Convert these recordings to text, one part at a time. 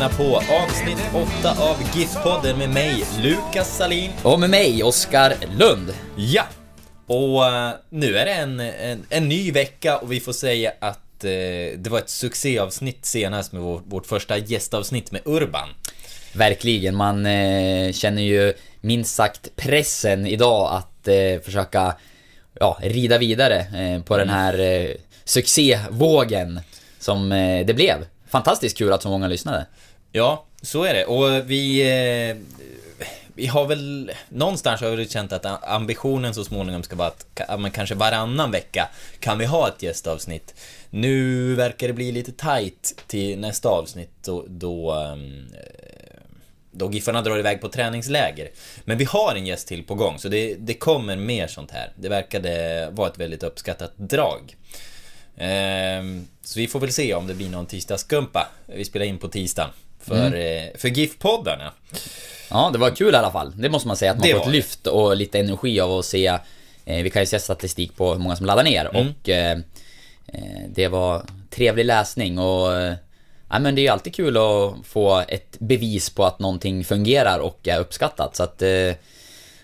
lyssnar på avsnitt 8 av GIF-podden med mig, Lukas Salin. Och med mig, Oskar Lund. Ja! Och eh, nu är det en, en, en ny vecka och vi får säga att eh, det var ett succéavsnitt senast med vår, vårt första gästavsnitt med Urban. Verkligen, man eh, känner ju minst sagt pressen idag att försöka ja, rida vidare på den här eh, succévågen som det blev. Fantastiskt kul att så många lyssnade. Ja, så är det. Och vi... Eh, vi har väl... Någonstans har vi känt att ambitionen så småningom ska vara att men kanske varannan vecka kan vi ha ett gästavsnitt. Nu verkar det bli lite tight till nästa avsnitt då... då ehm, då Giffarna drar iväg på träningsläger. Men vi har en gäst till på gång, så det, det kommer mer sånt här. Det verkade vara ett väldigt uppskattat drag. Ehm, så vi får väl se om det blir någon tisdagskumpa. Vi spelar in på tisdagen. För, Mm. eh, för GIF-poddarna. Ja, det var kul i alla fall. Det måste man säga, att man Det får ett lyft och lite energi av att se eh, Vi kan ju se statistik på hur många som laddar ner Mm. och eh, eh, Det var trevlig läsning och eh, Ja men det är ju alltid kul att få ett bevis på att någonting fungerar och är uppskattat så att eh,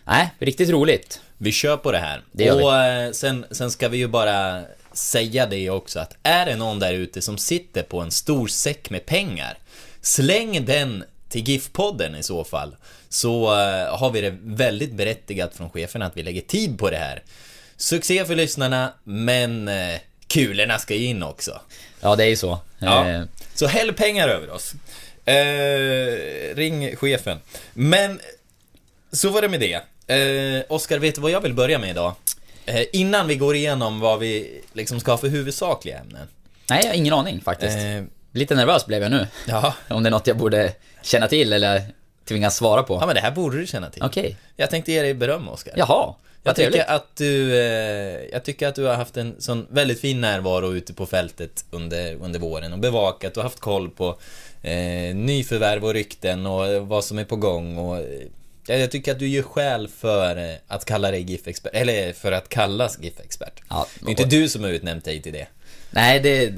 Nej, riktigt roligt. Vi kör på det här. Det och eh, sen, sen ska vi ju bara säga det också att är det någon där ute som sitter på en stor säck med pengar, släng den till GIF-podden i så fall. Så eh, har vi det väldigt berättigat från chefen att vi lägger tid på det här. Succé för lyssnarna, men eh, kulorna ska in också. Ja, det är ju så. Ja. Eh, Så häll pengar över oss. Eh, ring chefen. Men, så var det med det. Eh, Oskar, vet du vad jag vill börja med idag? Eh, innan vi går igenom vad vi liksom ska ha för huvudsakliga ämnen. Nej, jag har ingen aning faktiskt. Lite nervös blev jag nu. ja. Om det är något jag borde känna till eller tvingas svara på. ja, men det här borde du känna till. Okej. Jag tänkte ge dig beröm, Oskar. Jaha. Jag trevligt. tycker, att du, eh, jag tycker att du har haft en sån väldigt fin närvaro ute på fältet under, under våren och bevakat och haft koll på eh, nyförvärv och rykten och eh, vad som är på gång och eh, jag jag tycker att du gör skäl för eh, att kalla dig GIF-expert, eller för att kallas GIF-expert. Ja, det är inte du som har utnämnt dig till det. Nej, det,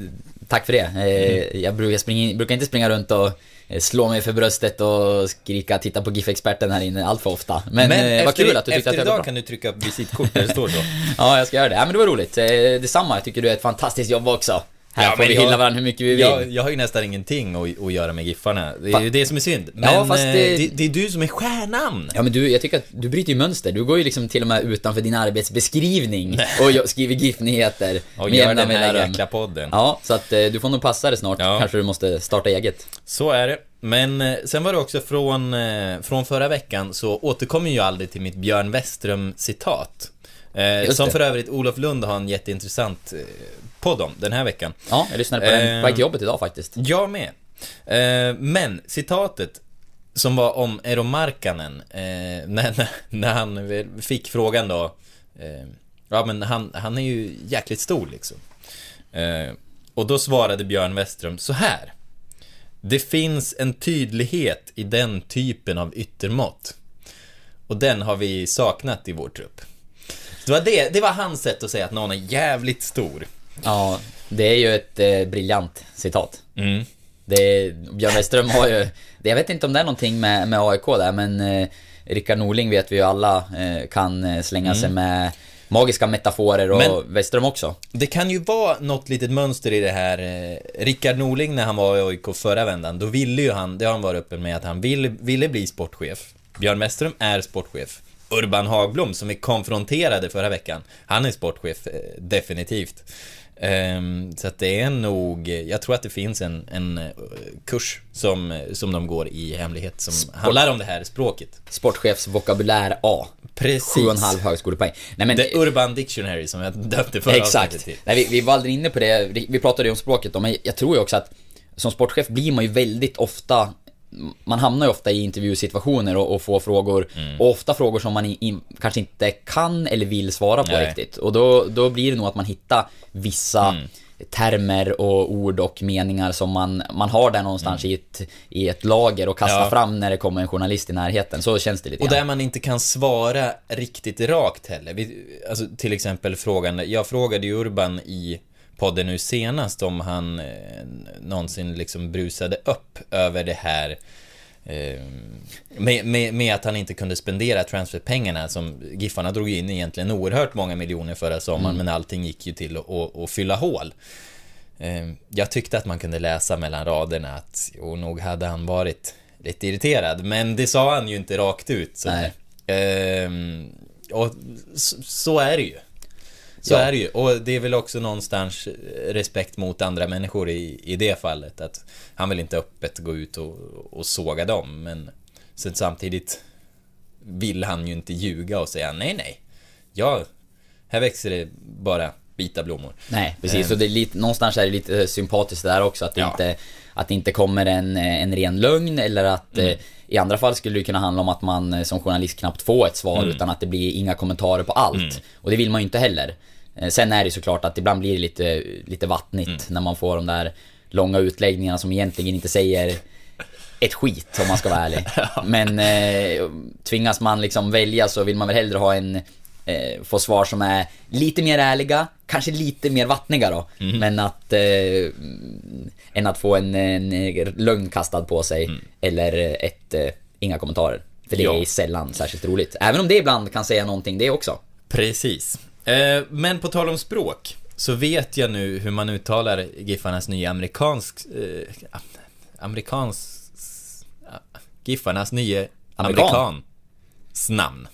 tack för det. Eh, Mm. Jag brukar, springa, brukar inte springa runt och eh, slå mig för bröstet och skrika 'Titta på GIF-experten' här inne allt för ofta. Men, Men eh, vad efter, kul att du tyckte efter att jag var idag bra. kan du trycka upp visitkort där det står så. Ja, jag ska göra det. Ja, men det var roligt. Detsamma, jag tycker du är ett fantastiskt jobb också. Här Ja, får vi jag- hylla varandra hur mycket vi vill. Jag, jag har ju nästan ingenting att, att göra med Giffarna. Det är ju det som är synd. Men Ja, fast eh, det- det, det är du som är stjärnan. Ja men du, jag tycker att du bryter ju mönster. Du går ju liksom till och med utanför din arbetsbeskrivning och skriver GIF-nyheter Och gör den här jäkla podden. Ja, så att eh, du får nog passa det snart. Ja. Kanske du måste starta eget. Så är det. Men eh, sen var det också från, från förra veckan så återkommer jag aldrig till mitt Björn Westström-citat. Eh, Just som det. för övrigt Olof Lund har en jätteintressant podd om den här veckan. Ja, jag lyssnade på den på väg till jobbet idag faktiskt. Jag med. Eh, men citatet som var om Eero Markkanen, eh, när, när, han fick frågan då, eh, ja men han, han är ju jäkligt stor liksom. Eh, och då svarade Björn Westström så här. Det finns en tydlighet i den typen av yttermått. Och den har vi saknat i vår trupp. Det var, det, det var hans sätt att säga att någon är jävligt stor. Ja, det är ju ett eh, briljant citat. Mm. Det Björn Westerström har ju, det, jag vet inte om det är någonting med, med AIK där, men eh, Rickard Norling vet vi ju alla eh, kan eh, slänga sig med magiska metaforer och Mm. Men- Westerström också. Det kan ju vara något litet mönster i det här. Eh, Rickard Norling när han var i AIK förra vändan, då ville ju han, det har han varit öppen med, att han ville, ville bli sportchef. Björn Westerström är sportchef. Urban Hagblom som vi konfronterade förra veckan. Han är sportchef, eh, definitivt. Ehm, så att det är nog, jag tror att det finns en, en eh, kurs som, som de går i hemlighet som handlar om det här språket. Sportchefsvokabulär A. Precis. 7,5 högskolepoäng. Nej men... The Urban Dictionary som jag döpte förra Exakt. till. Nej, vi, vi var aldrig inne på det, vi pratade ju om språket då, men jag tror ju också att som sportchef blir man ju väldigt ofta man hamnar ju ofta i intervjusituationer och, och får frågor, Mm. och ofta frågor som man i, i, kanske inte kan eller vill svara på Nej. riktigt. Och då, då blir det nog att man hittar vissa Mm. termer och ord och meningar som man, man har där någonstans i, ett, i ett lager och kastar Mm. Ja. fram när det kommer en journalist i närheten. Så känns det lite Och grann. där man inte kan svara riktigt rakt heller. Vi, alltså till exempel frågan, jag frågade ju Urban i podden nu senast om han eh, någonsin liksom brusade upp över det här eh, med, med, med att han inte kunde spendera transferpengarna som Giffarna drog in egentligen oerhört många miljoner förra sommaren men allting gick ju till att, att, att fylla hål. Eh, Jag tyckte att man kunde läsa mellan raderna att jo, nog hade han varit lite irriterad, men det sa han ju inte rakt ut. Så. Ehm, och så, så är det ju. Så Ja. är det ju. Och det är väl också någonstans respekt mot andra människor i, i det fallet. Att han vill inte öppet gå ut och, och såga dem, men sen samtidigt vill han ju inte ljuga och säga nej, nej. Ja, här växer det bara vita blommor. Nej, precis. Ehm. Och det är lite, någonstans är det lite sympatiskt där också att det, Ja. inte, att det inte kommer en, en ren lögn eller att Mm. eh, i andra fall skulle det kunna handla om att man eh, som journalist knappt får ett svar Mm. utan att det blir inga kommentarer på allt. Och det vill man ju inte heller. Eh, Sen är det såklart att ibland blir det lite, lite vattnigt Mm. när man får de där långa utläggningarna som egentligen inte säger ett skit om man ska vara ärlig. Men eh, tvingas man liksom välja så vill man väl hellre ha en eh, få svar som är lite mer ärliga, kanske lite mer vattniga då. Men att eh, mm, än att få en, en lögn kastad på sig eller ett eh, inga kommentarer. För det Ja. är sällan särskilt roligt. Även om det ibland kan säga någonting det också. Precis. Eh, men på tal om språk, så vet jag nu hur man uttalar Giffarnas nya amerikansk... Eh, amerikansk... Giffarnas nya Amerikan. amerikans namn.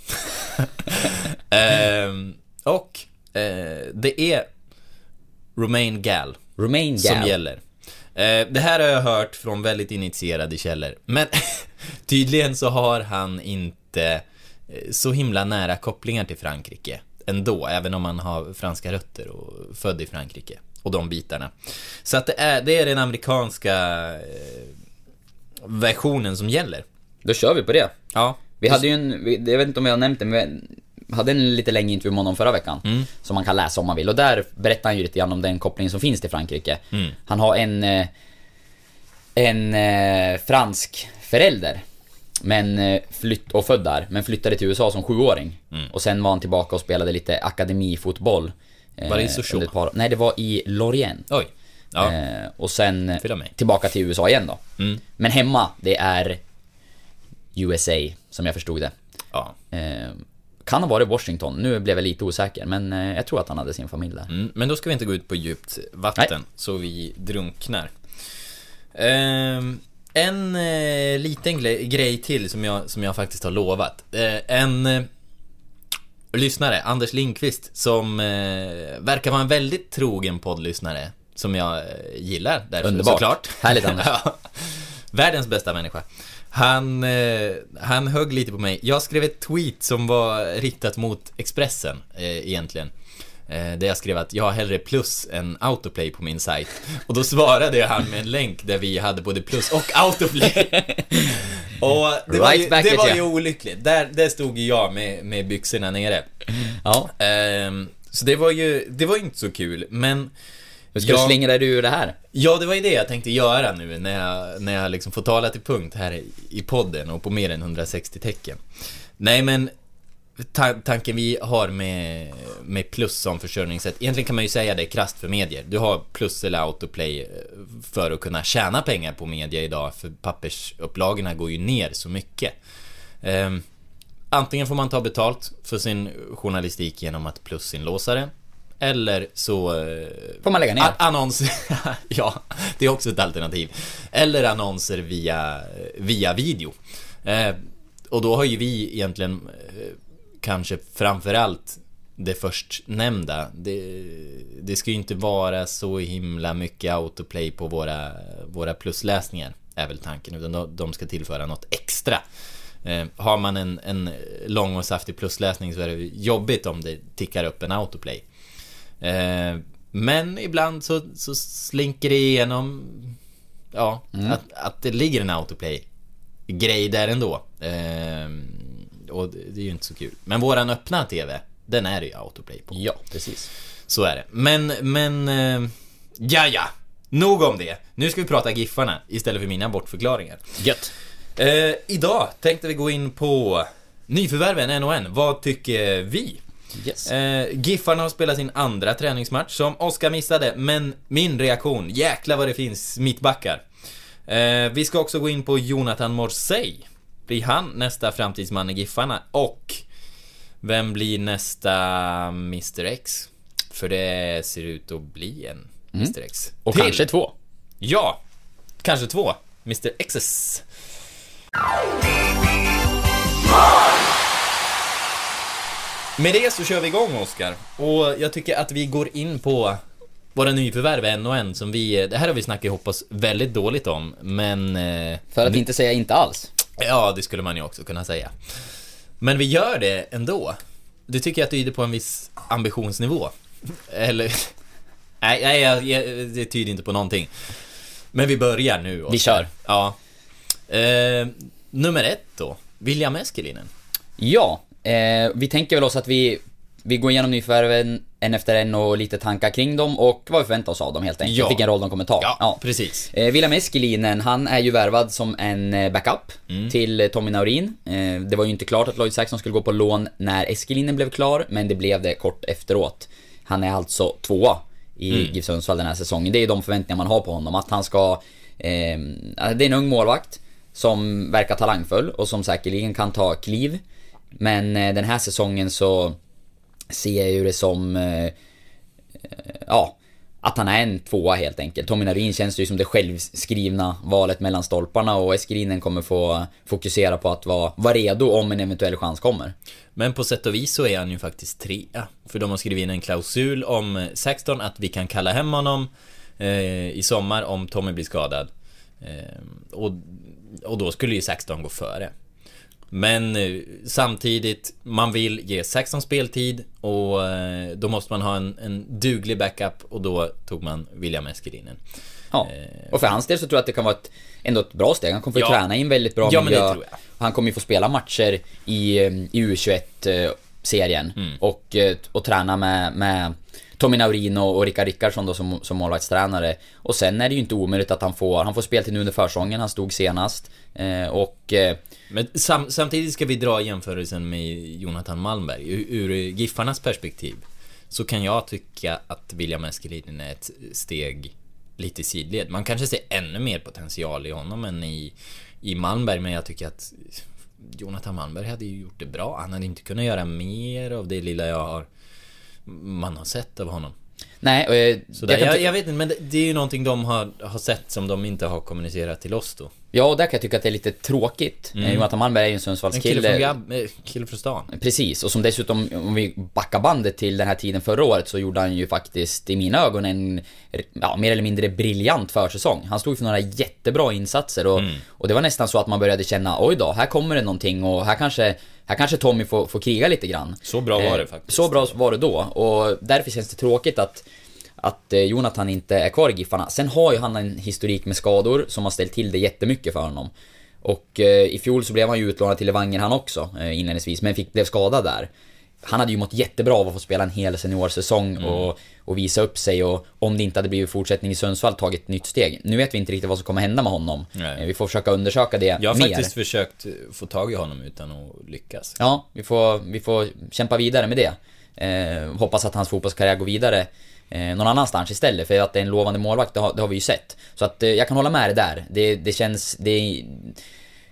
Ehm, och eh, det är Romain Gal Romain som Gal. gäller. Eh, det här har jag hört från väldigt initierade källor. Men tydligen så har han inte eh, så himla nära kopplingar till Frankrike ändå, även om han har franska rötter och född i Frankrike. Och de bitarna. Så att det är, det är den amerikanska eh, versionen som gäller. Då kör vi på det. Ja. Vi hade ju en, jag vet inte om jag har nämnt det, men hade en lite längre intervju med honom förra veckan. Mm. Som man kan läsa om man vill. Och där berättar han ju lite grann om den kopplingen som finns till Frankrike. Mm. Han har en, eh, en eh, fransk förälder. Men eh, flytt, och född där, men flyttade till USA som sjuåring. Mm. Och sen var han tillbaka och spelade lite akademifotboll. Var det i Sochaux? par- Nej, det var i Lorient. Oj. Ja. Och sen tillbaka till USA igen då. Mm. Men hemma, det är USA, som jag förstod det. ja. Kan ha varit Washington, nu blev jag lite osäker, men eh, jag tror att han hade sin familj där. Mm, men då ska vi inte gå ut på djupt vatten, Nej. så vi drunknar. Ehm, en eh, liten grej till som jag, som jag faktiskt har lovat. Eh, en eh, lyssnare, Anders Lindqvist, som eh, verkar vara en väldigt trogen poddlyssnare, som jag eh, gillar därför Underbart. såklart. Härligt, Anders. Ja. Världens bästa människa. Han, eh, han högg lite på mig. Jag skrev ett tweet som var riktat mot Expressen, eh, egentligen. Eh, där jag skrev att jag har hellre plus än autoplay på min sajt. Och då svarade han med en länk där vi hade både plus och autoplay. och det var, ju, det var ju olyckligt. Där, där stod ju jag med, med byxorna nere. Ja, Ehm, så det var ju, det var inte så kul, men hur ska Ja. du slingra dig ur det här? Ja, det var ju det jag tänkte göra nu när jag, när jag liksom får tala till punkt här i, podden och på mer än 160 tecken. Nej, men ta tanken vi har med, med plus som försörjningssätt, egentligen kan man ju säga det krasst för medier. Du har plus eller autoplay eh, för att kunna tjäna pengar på media idag, för pappersupplagorna går ju ner så mycket. Ehm, antingen får man ta betalt för sin journalistik genom att plusinlåsa det, eller så eh, Får man lägga ner? Annonser, ja, det är också ett alternativ. Eller annonser via, via video. Eh, och då har ju vi egentligen eh, kanske framförallt det förstnämnda. Det, det ska ju inte vara så himla mycket autoplay på våra, våra plusläsningar, är väl tanken. Utan de, de ska tillföra något extra. Eh, har man en, en lång och saftig plusläsning så är det jobbigt om det tickar upp en autoplay. Eh, men ibland så, så slinker det igenom Ja, att, att det ligger en autoplay-grej där ändå. Eh, och det det är ju inte så kul. Men våran öppna TV, den är det ju autoplay på. Ja, precis. Så är det. Men, men... Eh, ja, ja. Nog om det. Nu ska vi prata Giffarna istället för mina bortförklaringar. Gött. Eh, idag tänkte vi gå in på nyförvärven en och en. Vad tycker vi? Yes. Eh, Giffarna har spelat sin andra träningsmatch som Oskar missade, men min reaktion, jäklar vad det finns mittbackar. Eh, vi ska också gå in på Jonathan Morsey. Blir han nästa framtidsman i Giffarna? Och vem blir nästa Mr X? För det ser ut att bli en Mr X. Mm. Och Till- kanske två. Ja, kanske två. Mr X's. Med det så kör vi igång Oskar. Och jag tycker att vi går in på våra nyförvärv en och en som vi... Det här har vi snackat ihop oss väldigt dåligt om, men... eh, För att inte säga inte alls. Ja, det skulle man ju också kunna säga. Men vi gör det ändå. Det tycker jag tyder på en viss ambitionsnivå. Eller... Nej, nej jag, jag, det tyder inte på någonting. Men vi börjar nu. Oskar. Vi kör. Ja. Eh, nummer ett då. William Eskelinen. Ja, eh, vi tänker väl oss att vi, vi går igenom nyförvärven en efter en och lite tankar kring dem och vad vi förväntar oss av dem helt enkelt. Ja. Vilken roll de kommer ta. Ja, precis. Eh, William Eskelinen, han är ju värvad som en eh, backup Mm. till eh, Tommy Naurin. Eh, det var ju inte klart att Lloyd Saxon skulle gå på lån när Eskelinen blev klar, men det blev det kort efteråt. Han är alltså tvåa i Mm. GIF Sundsvall den här säsongen. Det är ju de förväntningar man har på honom, att han ska... Eh, det är en ung målvakt som verkar talangfull och som säkerligen kan ta kliv. Men eh, den här säsongen så ser jag ju det som... Eh, eh ja, att han är en tvåa helt enkelt. Tommy Narin känns ju som det självskrivna valet mellan stolparna och Eskrinen kommer få fokusera på att vara, vara redo om en eventuell chans kommer. Men på sätt och vis så är han ju faktiskt trea. För de har skrivit in en klausul om eh, Saxton att vi kan kalla hem honom eh, i sommar om Tommy blir skadad. Eh, och, och då skulle ju Saxton gå före. Men eh, samtidigt, man vill ge Saxton speltid och eh, då måste man ha en, en duglig backup och då tog man William Eskelinen. Ja. Och för hans del så tror jag att det kan vara ett, ändå ett bra steg. Han kommer få Ja. träna i en väldigt bra Ja, miljö. Han kommer ju få spela matcher i, eh, i U21-serien. Mm. Och, eh, och träna med, med Tommy Naurin och, Rickard Rickardsson då som, som målvaktstränare. Och sen är det ju inte omöjligt att han får, han får speltid nu under försäsongen, han stod senast. Eh, och eh, Men sam, samtidigt ska vi dra jämförelsen med Jonathan Malmberg. Ur, ur Giffarnas perspektiv så kan jag tycka att William Eskelinen är ett steg lite i sidled. Man kanske ser ännu mer potential i honom än i, i Malmberg, men jag tycker att Jonathan Malmberg hade ju gjort det bra. Han hade inte kunnat göra mer av det lilla jag har man har sett av honom. nej, och, jag jag, ty- jag vet inte, men det, det är ju någonting de har, har sett som de inte har kommunicerat till oss då. Ja, och där kan jag tycka att det är lite tråkigt. Mm. Jonathan Malmberg är ju en En kille Sundsvallskille. från, eh, kille från stan. Precis, och som dessutom, om vi backar bandet till den här tiden förra året så gjorde han ju faktiskt, i mina ögon, en ja, mer eller mindre briljant försäsong. Han stod för några jättebra insatser och, Mm. och det var nästan så att man började känna, oj då, här kommer det någonting och här kanske, här kanske Tommy får, får kriga lite grann. Så bra var det Eh, faktiskt. Så bra var det då, och därför känns det tråkigt att att eh, Jonathan inte är kvar i Giffarna. Sen har ju han en historik med skador som har ställt till det jättemycket för honom. Och eh, i fjol så blev han ju utlånad till Levanger han också eh, inledningsvis, men fick, blev skadad där. Han hade ju mått jättebra av att få spela en hel seniorsäsong Mm. och, och visa upp sig och om det inte hade blivit fortsättning i Sundsvall tagit ett nytt steg. Nu vet vi inte riktigt vad som kommer hända med honom. Nej. Eh, Vi får försöka undersöka det Jag har mer. faktiskt försökt få tag i honom utan att lyckas. Ja, vi får, vi får kämpa vidare med det. Eh, hoppas att hans fotbollskarriär går vidare eh, någon annanstans istället, för att det är en lovande målvakt, det har, det har vi ju sett. Så att eh, jag kan hålla med dig där. Det, det känns... Det,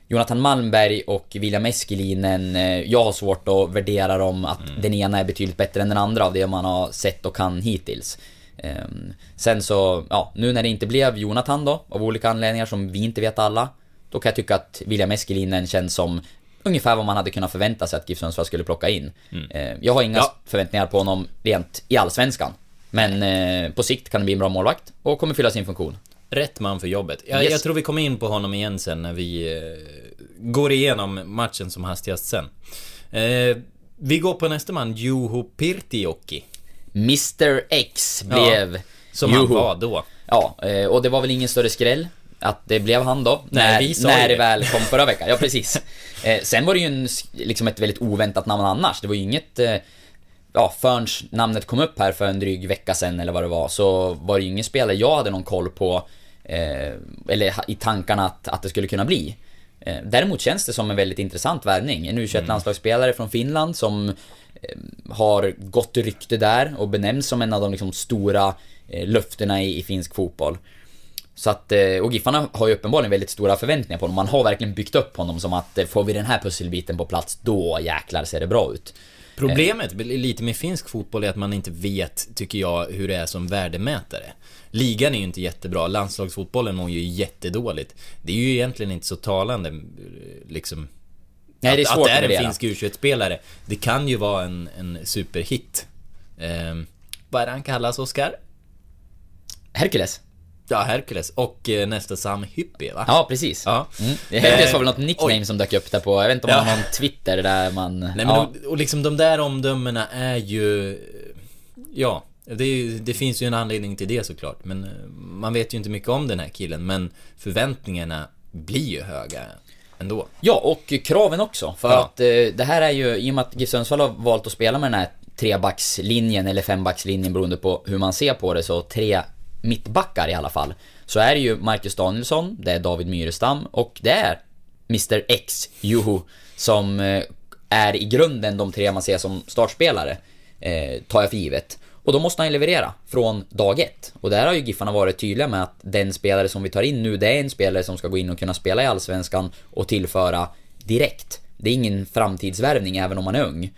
Jonathan Malmberg och William Eskelinen, eh, jag har svårt att värdera dem att den ena är betydligt bättre än den andra av det man har sett och kan hittills. Ehm, sen så, ja, nu när det inte blev Jonathan då, av olika anledningar som vi inte vet alla, då kan jag tycka att William Eskelinen känns som ungefär vad man hade kunnat förvänta sig att GIF Sundsvall skulle plocka in. Eh, jag har inga Ja. förväntningar på honom rent i Allsvenskan. Men eh, på sikt kan det bli en bra målvakt och kommer fylla sin funktion. Rätt man för jobbet. Jag, Yes. jag tror vi kommer in på honom igen sen när vi eh, går igenom matchen som hastigast sen. Eh, vi går på nästa man, Juho Pirtioki. Mr X blev Som han Juho. var då. Ja, eh, och det var väl ingen större skräll att det blev han då. Nej, när vi när det det. väl kom förra veckan. Ja, precis. Eh, sen var det ju en, liksom ett väldigt oväntat namn annars. Det var ju inget... Eh, ja, förrän namnet kom upp här för en dryg vecka sen eller vad det var, så var det ju ingen spelare jag hade någon koll på, eh, eller i tankarna att, att det skulle kunna bli. Eh, däremot känns det som en väldigt intressant värvning. En U21-landslagsspelare från Finland som eh, har gott rykte där och benämns som en av de liksom, stora eh, löftena i, i finsk fotboll. Så att, eh, och Giffarna har ju uppenbarligen väldigt stora förväntningar på honom. Man har verkligen byggt upp honom som att eh, får vi den här pusselbiten på plats, då jäklar ser det bra ut. Problemet lite med finsk fotboll är att man inte vet, tycker jag, hur det är som värdemätare. Ligan är ju inte jättebra, landslagsfotbollen mår ju jättedåligt. Det är ju egentligen inte så talande, eh, liksom... Nej, det är att, svårt att det är att en finsk U21-spelare. Det kan ju vara en, en superhit. Ehm, vad är det han kallas, Oskar? Hercules. Ja, Hercules. Och eh, nästa Sam Hyppie, va? Ja, precis. Ja. Mm. Hercules var väl något Eh, nickname oj. som dök upp där på, jag vet inte om Ja. man har någon Twitter där man... Nej men ja. och, och liksom de där omdömena är ju... Ja, det, det finns ju en anledning till det såklart. Men eh, man vet ju inte mycket om den här killen. Men förväntningarna blir ju höga ändå. ja, och kraven också. För Ja. att eh, det här är ju, i och med att GIF Sundsvall har valt att spela med den här trebackslinjen eller fembackslinjen beroende på hur man ser på det, så tre mittbackar i alla fall. Så är det ju Marcus Danielsson, det är David Myrestam och det är Mr X, Juhu, som eh, är i grunden de tre man ser som startspelare, eh, tar jag för givet. Och då måste han ju leverera från dag ett. Och där har ju Giffarna varit tydliga med att den spelare som vi tar in nu, det är en spelare som ska gå in och kunna spela i Allsvenskan och tillföra direkt. Det är ingen framtidsvärvning även om man är ung.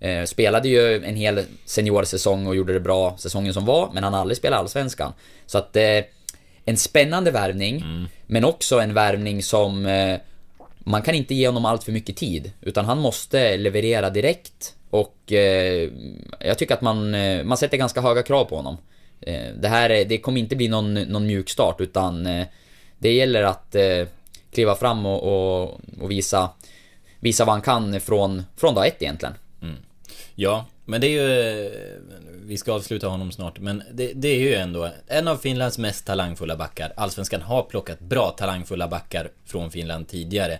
Eh, spelade ju en hel seniorsäsong och gjorde det bra säsongen som var, men han har aldrig spelat Allsvenskan. Så att eh, en spännande värvning, men också en värvning som eh, man kan inte ge honom allt för mycket tid, utan han måste leverera direkt och eh, jag tycker att man, eh, man sätter ganska höga krav på honom. Eh, det här, är- det kommer inte bli någon, någon mjuk start utan eh, det gäller att eh, kliva fram och, och, och visa, visa vad han kan från, från dag ett egentligen. Ja, men det är ju... Vi ska avsluta honom snart, men det, det är ju ändå en av Finlands mest talangfulla backar. Allsvenskan har plockat bra talangfulla backar från Finland tidigare.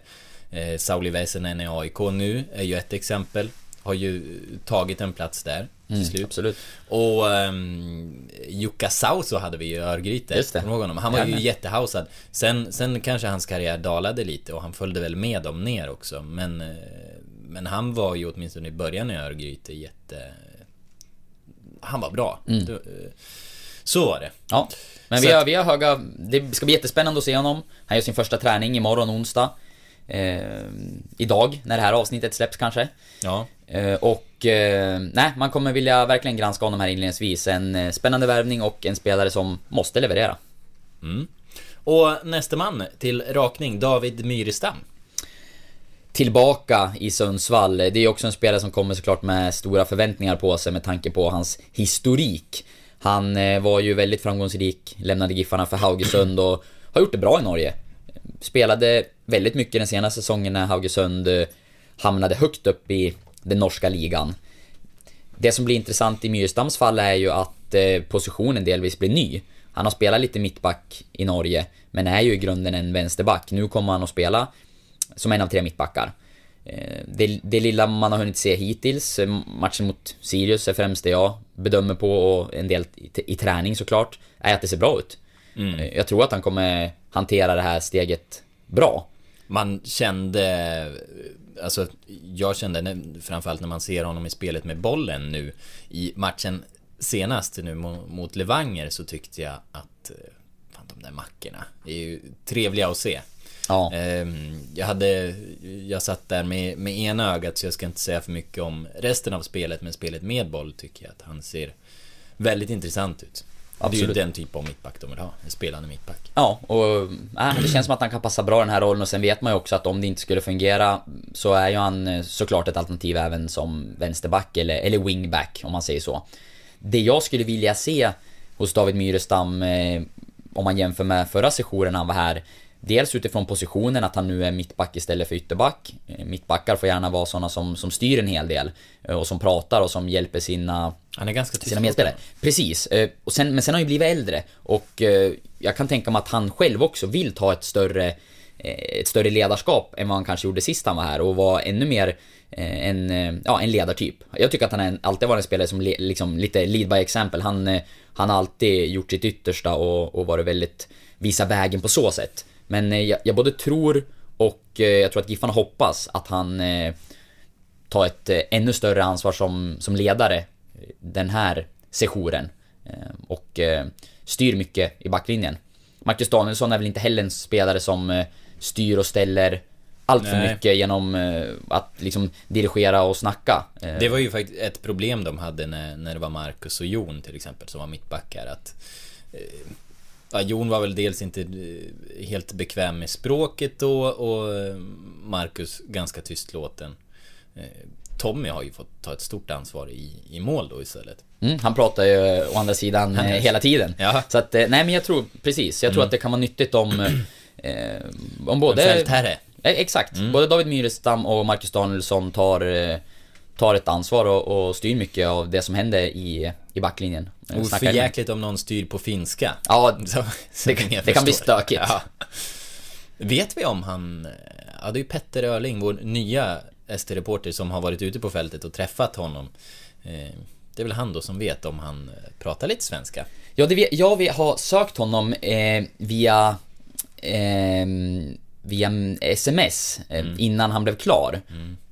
Eh, Sauli Väisänen i AIK nu är ju ett exempel. Har ju tagit en plats där till slut. absolut. Och um, Jukka Sauso hade vi ju i Örgryte. Just det. Honom? Han var ju Jajamän. jättehausad. Sen, sen kanske hans karriär dalade lite och han följde väl med dem ner också. Men, eh, men han var ju åtminstone i början i Örgryte jätte... Han var bra. Mm. Du, eh, Så var det. Ja, men Så vi har, vi har höga... Det ska bli jättespännande att se honom. Han gör sin första träning imorgon onsdag. Eh, idag, när det här avsnittet släpps kanske. Ja. Eh, och... Eh, nej, man kommer vilja verkligen granska honom här inledningsvis. En eh, spännande värvning och en spelare som måste leverera. Och nästa man till rakning, David Myrestam. Tillbaka i Sundsvall. Det är ju också en spelare som kommer såklart med stora förväntningar på sig med tanke på hans historik. Han eh, var ju väldigt framgångsrik, lämnade Giffarna för Haugesund och har gjort det bra i Norge. Spelade väldigt mycket den senaste säsongen när Haugesund eh, hamnade högt upp i den norska ligan. Det som blir intressant i Myrstams fall är ju att eh, positionen delvis blir ny. Han har spelat lite mittback i Norge, men är ju i grunden en vänsterback. Nu kommer han att spela som en av tre mittbackar. Eh, Det, det lilla man har hunnit se hittills, eh, matchen mot Sirius är främst det jag bedömer på och en del i, i träning såklart, är att det ser bra ut. Eh, Jag tror att han kommer hantera det här steget bra. Man kände... Alltså, jag kände framförallt när man ser honom i spelet med bollen nu i matchen senast nu mo- mot Levanger så tyckte jag att... Fan, de där mackorna är ju trevliga att se. Ja. Ehm, Jag hade... Jag satt där med, med ena ögat så jag ska inte säga för mycket om resten av spelet men spelet med boll tycker jag att han ser väldigt intressant ut. Det är ju Absolut. den typ av mittback de vill ha, en spelande mittback. Ja, och äh, det känns som att han kan passa bra den här rollen och sen vet man ju också att om det inte skulle fungera så är ju han eh, såklart ett alternativ även som vänsterback eller, eller wingback om man säger så. Det jag skulle vilja se hos David Myrestam eh, om man jämför med förra sessionen han var här Dels utifrån positionen, att han nu är mittback istället för ytterback. Eh, Mittbackar får gärna vara sådana som, som styr en hel del eh, och som pratar och som hjälper sina Han är ganska sina medspelare. Precis. Eh, Och sen, men sen har han ju blivit äldre och jag kan tänka mig att han själv också vill ta ett större, ett större ledarskap än vad han kanske gjorde sist han var här och vara ännu mer en, ja, en ledartyp. Jag tycker att han är alltid varit en spelare som liksom lite lead by example. Han, han har alltid gjort sitt yttersta och, och varit väldigt, visa vägen på så sätt. Men eh, jag, jag både tror och eh, jag tror att Giffarna hoppas att han eh, ta ett ännu större ansvar som, som ledare den här sessionen. Och styr mycket i backlinjen. Marcus Danielsson är väl inte heller en spelare som styr och ställer allt för Nej. mycket genom att liksom dirigera och snacka. Det var ju faktiskt ett problem de hade när, när det var Marcus och Jon till exempel som var mittbackar. Att, ja, Jon var väl dels inte eh, helt bekväm med språket då och eh, Marcus ganska tystlåten. Eh, Tommy har ju fått ta ett stort ansvar i, i mål då istället. Mm, han pratar ju å andra sidan hela tiden. Ja. Så att, nej men jag tror, precis, jag tror att det kan vara nyttigt om, eh, om både... En fältherre. Exakt. Mm. Både David Myrestam och Marcus Danielsson tar, tar ett ansvar och, och styr mycket av det som händer i, i backlinjen. Och för jäkligt om någon styr på finska. Ja, Så, så det, jag det kan bli stökigt. Ja. Vet vi om han... Ja, det är ju Petter Öling, vår nya ST-reporter som har varit ute på fältet och träffat honom. Eh, Det är väl han då som vet om han eh, pratar lite svenska. Ja, det, vet- jag vi har sökt honom eh, via, eh, via sms eh, Mm. innan han blev klar.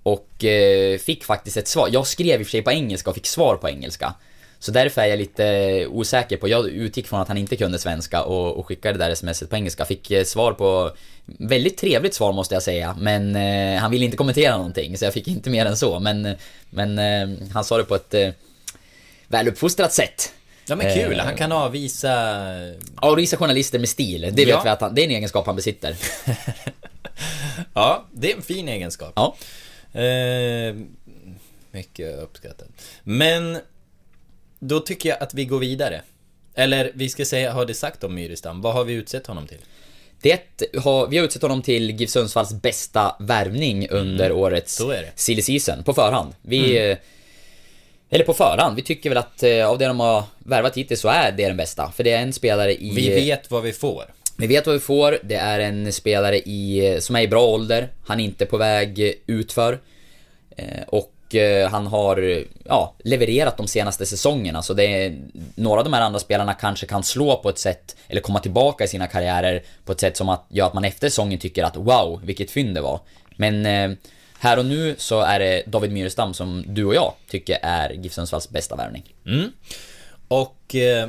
Och eh, fick faktiskt ett svar. Jag skrev i och för sig på engelska och fick svar på engelska. Så därför är jag lite osäker på, jag utgick från att han inte kunde svenska och, och skickade det där smset på engelska. Fick eh, svar på, väldigt trevligt svar måste jag säga, men eh, han ville inte kommentera någonting så jag fick inte mer än så. Men, men eh, han sa det på ett eh, väluppfostrat sätt. Ja men kul, Eh. han kan avvisa... Ja, och visa journalister med stil. Det vet Ja. vi att han, det är en egenskap han besitter. Ja, det är en fin egenskap. Ja. Eh, mycket uppskattat. Men då tycker jag att vi går vidare. Eller vi ska säga, har det sagt om Myrestam? Vad har vi utsett honom till? Det har, vi har utsett honom till GIF Sundsvalls bästa värvning under årets Mm. det. silly season, på förhand. Vi... eh, Eller på förhand, vi tycker väl att eh, av det de har värvat hittills så är det den bästa. För det är en spelare i... Vi vet vad vi får. Vi vet vad vi får, det är en spelare i, som är i bra ålder, han är inte på väg utför. Eh, Och eh, han har ja, levererat de senaste säsongerna, så det är, några av de här andra spelarna kanske kan slå på ett sätt, eller komma tillbaka i sina karriärer på ett sätt som att, gör att man efter säsongen tycker att wow, vilket fynd det var. Men eh, här och nu så är det David Myrestam som du och jag tycker är GIF Sundsvalls bästa värvning. Mm. Och eh,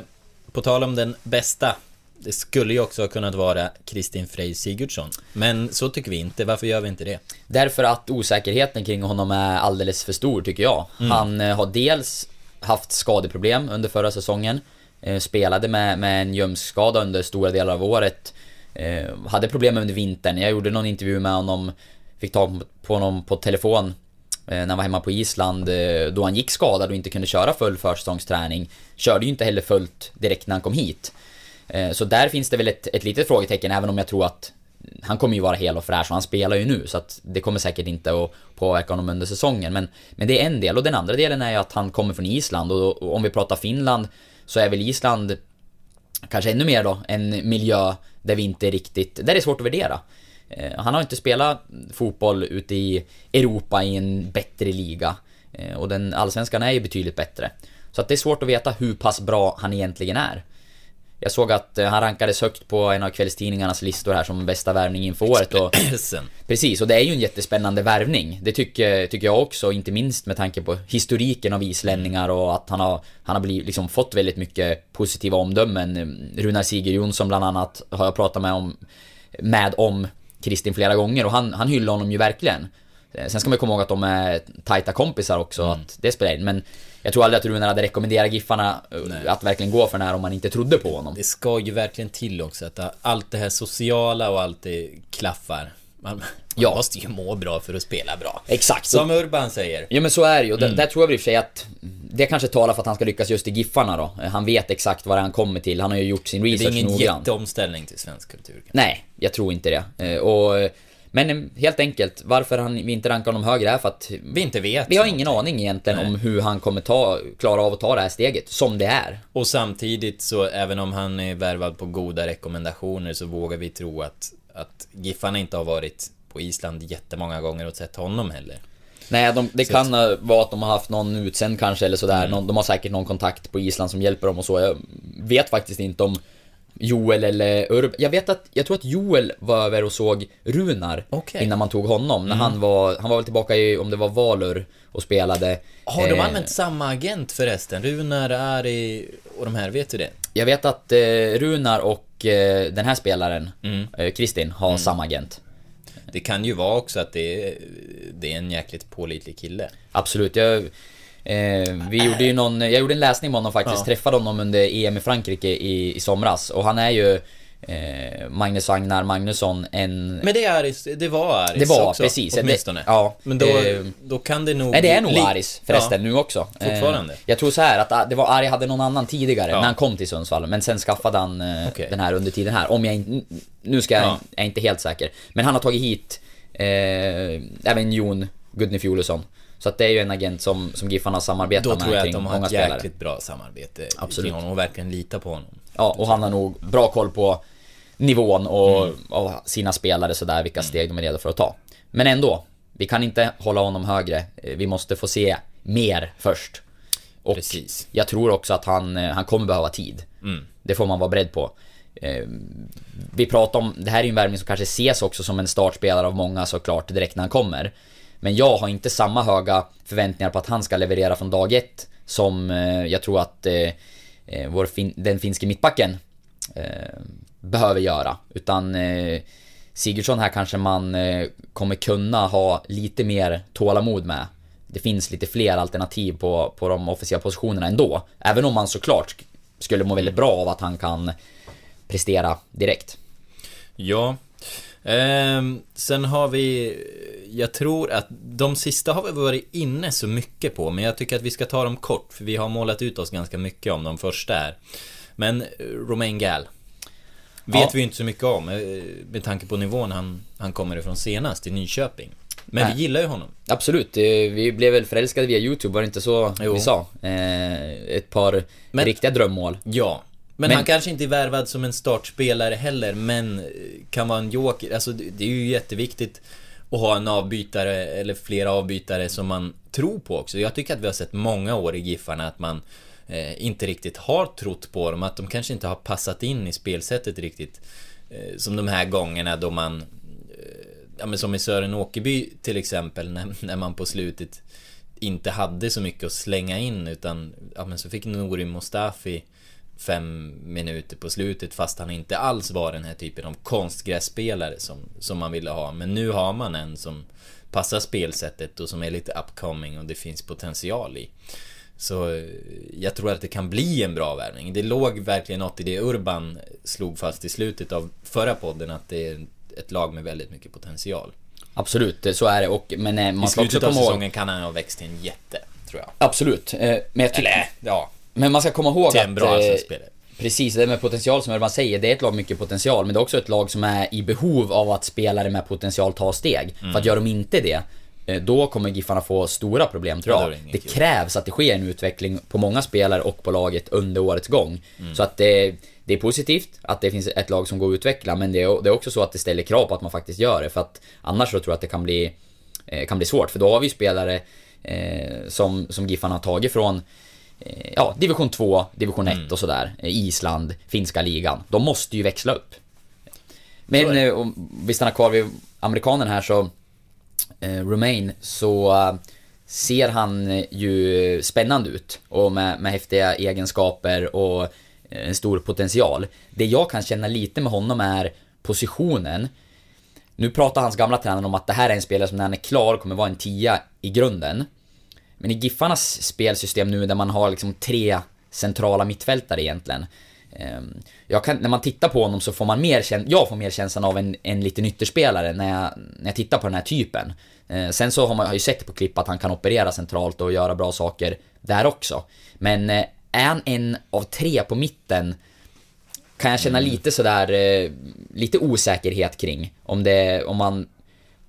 på tal om den bästa Det skulle ju också ha kunnat vara Kristin Frey Sigurdsson Men så tycker vi inte, varför gör vi inte det? Därför att osäkerheten kring honom är alldeles för stor tycker jag. Han eh, har dels haft skadeproblem under förra säsongen. Eh, spelade med, med en ljumskskada under stora delar av året. Eh, hade problem under vintern. Jag gjorde någon intervju med honom. Fick tag på honom på telefon. Eh, när han var hemma på Island eh, då han gick skadad och inte kunde köra full försäsongsträning. Körde ju inte heller fullt direkt när han kom hit. Eh, så där finns det väl ett, ett litet frågetecken även om jag tror att han kommer ju vara hel och fräsch och han spelar ju nu så att det kommer säkert inte att påverka honom under säsongen. Men, men det är en del och den andra delen är ju att han kommer från Island och, och om vi pratar Finland så är väl Island kanske ännu mer då en miljö där vi inte riktigt, där det är svårt att värdera. Eh, Han har inte spelat fotboll ute i Europa i en bättre liga. Eh, Och den allsvenskan är ju betydligt bättre. Så att det är svårt att veta hur pass bra han egentligen är. Jag såg att eh, han rankades högt på en av kvällstidningarnas listor här som bästa värvning inför året och. Precis, och det är ju en jättespännande värvning. Det tycker, tycker jag också, inte minst med tanke på historiken av islänningar och att han har, han har blivit, liksom, fått väldigt mycket positiva omdömen. Runar Sigurd Jonsson bland annat har jag pratat med om, med om Kristin flera gånger och han, han hyllar honom ju verkligen. Eh, Sen ska man komma ihåg att de är tajta kompisar också, Mm. att det spelar in. Men jag tror aldrig att Runar hade rekommenderat Giffarna eh, Nej. att verkligen gå för den här om man inte trodde på honom. Det ska ju verkligen till också att allt det här sociala och allt det klaffar. Man, man Ja. måste ju må bra för att spela bra. Exakt. Som Urban säger. Ja men så är det ju. Mm. Där, tror jag i och för sig att det kanske talar för att han ska lyckas just i Giffarna då. Han vet exakt vad han kommer till. Han har ju gjort sin Det är research ingen noggrant. jätteomställning till svensk kultur. kanske. Nej, jag tror inte det. Eh, Och, men eh, helt enkelt, varför han, vi inte rankar honom högre är för att Vi inte vet. vi har ingen aning egentligen om hur han kommer ta, klara av att ta det här steget, som det är. Och samtidigt så, även om han är värvad på goda rekommendationer så vågar vi tro att, att Giffarna inte har varit på Island jättemånga gånger och sett honom heller. Nej, de, det Så kan eh, vara att de har haft någon utsänd kanske eller sådär. Mm. Någon, de har säkert någon kontakt på Island som hjälper dem och så. Jag vet faktiskt inte om Joel eller Urb. Jag vet att, jag tror att Joel var över och såg Runar. Mm. innan man tog honom. När han var, han var väl tillbaka i, om det var Valur och spelade. Har de Eh, använt samma agent förresten? Runar, Ari och de här, vet du det? Jag vet att eh, Runar och eh, den här spelaren, Mm. eh, Kristin, har samma agent. Det kan ju vara också att det är, det är en jäkligt pålitlig kille. Absolut. Jag, eh, vi gjorde ju någon, jag gjorde en läsning med honom faktiskt, Ja. träffade honom under EM i Frankrike i, i somras. Och han är ju eh, Magnus Agnar Magnusson, en... Men det är Aris, det var Aris Det var, också, precis. Det- åtminstone. ja, Men då, eh, då kan det nog... Nej det är nog Aris förresten nu också. Fortfarande? Eh, jag tror så här att ah, det var Ari hade någon annan tidigare Ja. när han kom till Sundsvall. Men sen skaffade han eh, Okej. den här under tiden här. Om jag inte... Nu ska jag, Ja. jag är inte helt säker. Men han har tagit hit eh, även Jon Gudny Fjolusson. Så att det är ju en agent som, som Giffarna samarbetar Då med tror jag att kring de har många ett spelare. jäkligt bra samarbete Absolut. kring honom och verkligen lita på honom. Ja, och han har nog bra koll på nivån och, Mm. och sina spelare sådär, vilka steg de är redo för att ta. Men ändå, vi kan inte hålla honom högre. Eh, Vi måste få se mer först. Och Precis. jag tror också att han, eh, han kommer behöva tid. Mm. Det får man vara beredd på. Eh, Vi pratar om, det här är ju en värvning som kanske ses också som en startspelare av många såklart direkt när han kommer. Men jag har inte samma höga förväntningar på att han ska leverera från dag ett som jag tror att Eh, vår fin- den finske mittbacken eh, behöver göra. Utan eh, Sigurdsson här kanske man eh, kommer kunna ha lite mer tålamod med. Det finns lite fler alternativ på, på de offensiva positionerna ändå. Även om man såklart skulle må väldigt bra av att han kan prestera direkt. Ja. Eh, sen har vi, jag tror att de sista har vi varit inne så mycket på, men jag tycker att vi ska ta dem kort, för vi har målat ut oss ganska mycket om de första här. Men eh, Romain Gall. Vet Ja. vi inte så mycket om, eh, med tanke på nivån han, han kommer ifrån senast, i Nyköping. Men Nej. vi gillar ju honom. Absolut, eh, vi blev väl förälskade via YouTube, var det inte så Jo. vi sa? Ett par Men- riktiga drömmål. Ja. Men, Men- han kanske inte är värvad som en startspelare heller, men kan vara en joker. Alltså det är ju jätteviktigt och ha en avbytare, eller flera avbytare som man tror på också. Jag tycker att vi har sett många år i Giffarna att man eh, inte riktigt har trott på dem, att de kanske inte har passat in i spelsättet riktigt. Eh, som de här gångerna då man eh, ja, men som i Sören Åkerby till exempel, när, när man på slutet inte hade så mycket att slänga in utan ja, men så fick Nouri Mustafi fem minuter på slutet fast han inte alls var den här typen av konstgrässpelare som, som man ville ha. Men nu har man en som passar spelsättet och som är lite upcoming och det finns potential i. Så eh, jag tror att det kan bli en bra värvning. Det låg verkligen något i det Urban slog fast i slutet av förra podden att det är ett lag med väldigt mycket potential. Absolut, så är det och men eh, I man också slutet av ihåg... säsongen kan han ha växt till en jätte, tror jag. Absolut, eh, men jag tycker... Eller, ja, Men man ska komma ihåg till att... en bra eh, allsvensk-spelare. Precis, det med potential som Urban säger, det är ett lag med mycket potential, men det är också ett lag som är i behov av att spelare med potential tar steg. Mm. För att gör de inte det, eh, då kommer Giffarna få stora problem tror jag. det det krävs att det sker en utveckling på många spelare och på laget under årets gång. Mm. Så att det, det är positivt att det finns ett lag som går att utveckla, men det är, det är också så att det ställer krav på att man faktiskt gör det. För att annars så tror jag att det kan bli, eh, kan bli svårt. För då har vi spelare eh, som, som Giffarna har tagit från ja, division 2, division 1 Mm. och sådär. Eh, Island, finska ligan. De måste ju växla upp. Men eh, om vi stannar kvar vid amerikanen här så, eh, Romain, så eh, ser han eh, ju spännande ut. Och med, med häftiga egenskaper och eh, en stor potential. Det jag kan känna lite med honom är positionen. Nu pratar hans gamla tränare om att det här är en spelare som när han är klar kommer vara en tia i grunden. Men i Giffarnas spelsystem nu där man har liksom tre centrala mittfältare egentligen. ehm, kan, när man tittar på honom så får man mer jag får mer känslan av en, en liten ytterspelare när jag, när jag tittar på den här typen. Eh, Sen så har man har ju sett på klipp att han kan operera centralt och göra bra saker där också. Men eh, är han en av tre på mitten kan jag känna lite sådär, eh, lite osäkerhet kring. Om det, om man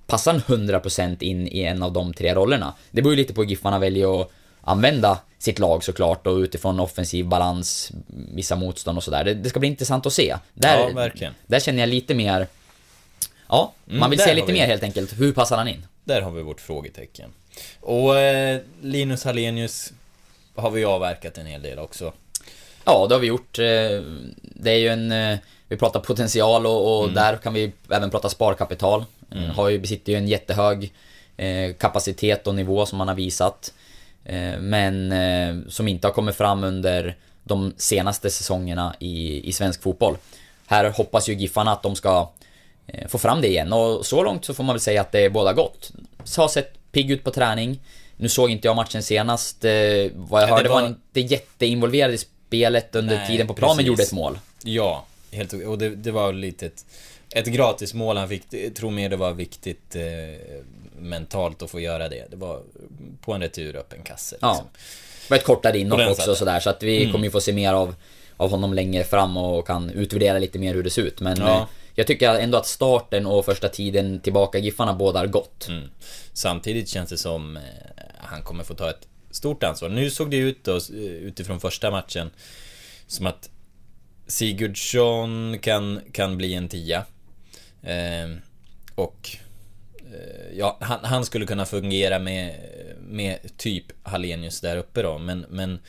passar han 100% in i en av de tre rollerna? Det beror ju lite på hur Giffarna väljer att använda sitt lag såklart och utifrån offensiv balans, vissa motstånd och sådär. Det, det ska bli intressant att se. Där, Ja, verkligen. Där känner jag lite mer... Ja, Mm, man vill se lite vi. mer helt enkelt. Hur passar han in? Där har vi vårt frågetecken. Och eh, Linus Hallenius har vi avverkat en hel del också. Ja, det har vi gjort. Eh, Det är ju en... eh, Vi pratar potential och, och där kan vi även prata sparkapital. Eh, Har ju, besitter ju en jättehög eh, kapacitet och nivå som man har visat. Eh, Men eh, som inte har kommit fram under de senaste säsongerna i, i svensk fotboll. Här hoppas ju Giffarna att de ska eh, få fram det igen och så långt så får man väl säga att det är båda gott. Så har sett pigg ut på träning. Nu såg inte jag matchen senast. Eh, Vad jag det hörde var var- han inte jätteinvolverad i spelet under Nej, tiden på plan men gjorde ett mål. Ja, helt och det, det var lite ett, ett gratismål han fick. Tror mer det var viktigt eh, mentalt att få göra det. Det var på en retur öppen kasse. Ja. Liksom. Det var ett kortare inhopp också satte. sådär så att vi Mm. kommer ju få se mer av, av honom längre fram och kan utvärdera lite mer hur det ser ut. Men Ja. eh, jag tycker ändå att starten och första tiden tillbaka i Giffarna bådar gott. Mm. Samtidigt känns det som eh, han kommer få ta ett stort ansvar. Nu såg det ut då, eh, utifrån första matchen, som att Sigurdsson kan, kan bli en tia. Eh, och eh, ja, han, han skulle kunna fungera med, med typ Hallenius där uppe då, men, men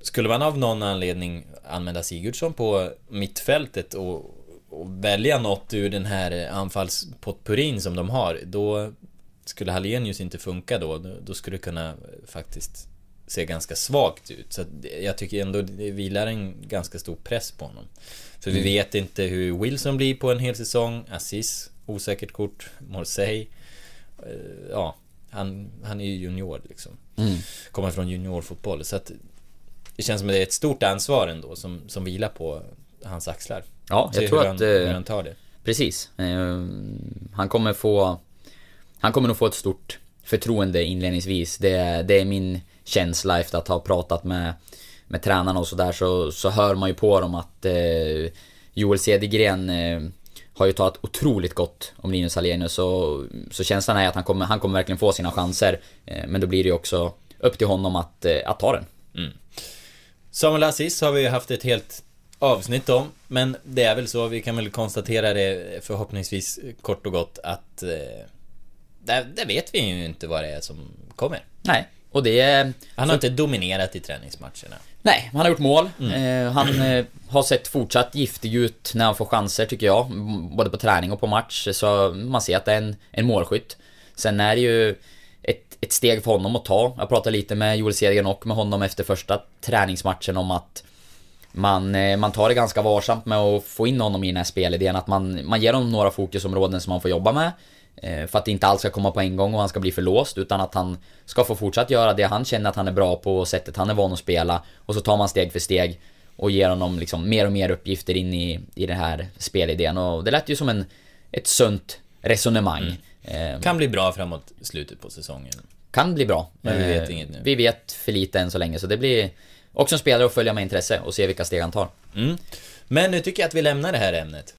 skulle man av någon anledning använda Sigurdsson på mittfältet och, och välja något ur den här anfallspotpurin som de har, då skulle Hallenius inte funka då, då, skulle det kunna faktiskt se ganska svagt ut. Så jag tycker ändå det vilar en ganska stor press på honom. För vi vet inte hur Wilson blir på en hel säsong, Assis, osäkert kort, Morsey. Eh, Ja, han, han är ju junior liksom. Mm. Kommer från juniorfotboll. Så att det känns som att det är ett stort ansvar ändå som, som vilar på hans axlar. Ja, Se jag tror hur att... han, hur eh, han tar det. Precis. Eh, Han kommer få... Han kommer nog få ett stort förtroende inledningsvis. Det, är- det är min känsla efter att ha pratat med, med tränarna och sådär så, så hör man ju på dem att eh, Joel Cedergren eh, har ju talat otroligt gott om Linus Hallenius så, så känslan är att han kommer, han kommer verkligen få sina chanser. Eh, men då blir det ju också upp till honom att, eh, att ta den. Samuel Aziz har vi ju haft ett helt avsnitt om. Men det är väl så, vi kan väl konstatera det förhoppningsvis kort och gott att... Eh, där, där vet vi ju inte vad det är som kommer. Nej, och det är... Han har inte dominerat i träningsmatcherna. Nej, han har gjort mål. Mm. Eh, han eh, har sett fortsatt giftig ut när han får chanser tycker jag. Både på träning och på match. Så man ser att det är en, en målskytt. Sen är det ju ett, ett steg för honom att ta. Jag pratade lite med Joel Cedergren och med honom efter första träningsmatchen om att man, eh, man tar det ganska varsamt med att få in honom i den här spelidén. Att man, man ger honom några fokusområden som han får jobba med. Eh, För att inte allt ska komma på en gång och han ska bli för låst. Utan att han ska få fortsatt göra det han känner att han är bra på och sättet han är van att spela. Och så tar man steg för steg. Och ger honom liksom mer och mer uppgifter in i, i den här spelidén. Och det lät ju som en, ett sunt resonemang. Eh, Kan bli bra framåt slutet på säsongen. kan bli bra. Men vi vet Eh, inget nu. Vi vet för lite än så länge, så det blir också en spelare att följa med intresse och se vilka steg han tar. Mm. Men nu tycker jag att vi lämnar det här ämnet.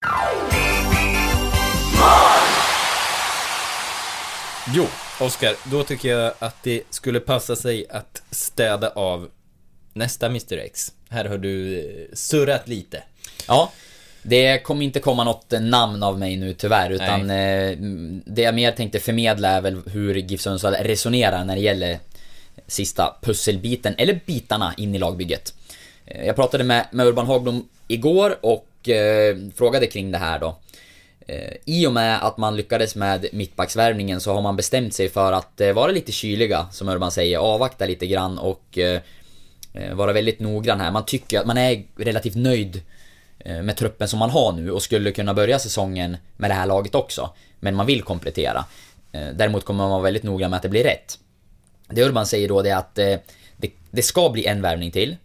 Jo, Oskar, då tycker jag att det skulle passa sig att städa av nästa Mr X. Här har du eh, surrat lite. Ja, det kommer inte komma något eh, namn av mig nu tyvärr, utan eh, det jag mer tänkte förmedla är väl hur GIF Sundsvall resonerar när det gäller sista pusselbiten, eller bitarna in i lagbygget. Jag pratade med, med Urban Hagblom igår och eh, frågade kring det här då. Eh, I och med att man lyckades med mittbacksvärvningen så har man bestämt sig för att eh, vara lite kyliga, som Urban säger, avvakta lite grann och eh, vara väldigt noggrann här. Man tycker att man är relativt nöjd med truppen som man har nu och skulle kunna börja säsongen med det här laget också. Men man vill komplettera. Däremot kommer man vara väldigt noggrann med att det blir rätt. Det Urban säger då det är att det, det ska bli en värvning till.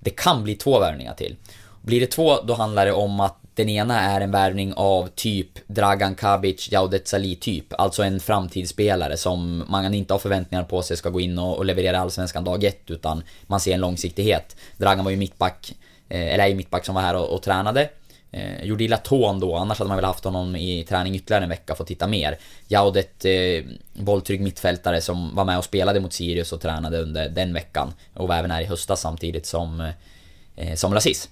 Det kan bli två värvningar till. Blir det två, då handlar det om att den ena är en värvning av typ Dragan Kabic, Jaudet Salih typ. Alltså en framtidsspelare som man inte har förväntningar på sig ska gå in och, och leverera allsvenskan dag ett, utan man ser en långsiktighet. Dragan var ju mittback, eh, eller är ju mittback som var här och, och tränade. Eh, gjorde illa tån då, annars hade man väl haft honom i träning ytterligare en vecka för att titta mer. Jaudet, eh, bolltrygg mittfältare som var med och spelade mot Sirius och tränade under den veckan. Och var även här i höstas samtidigt som, eh, som Lasis.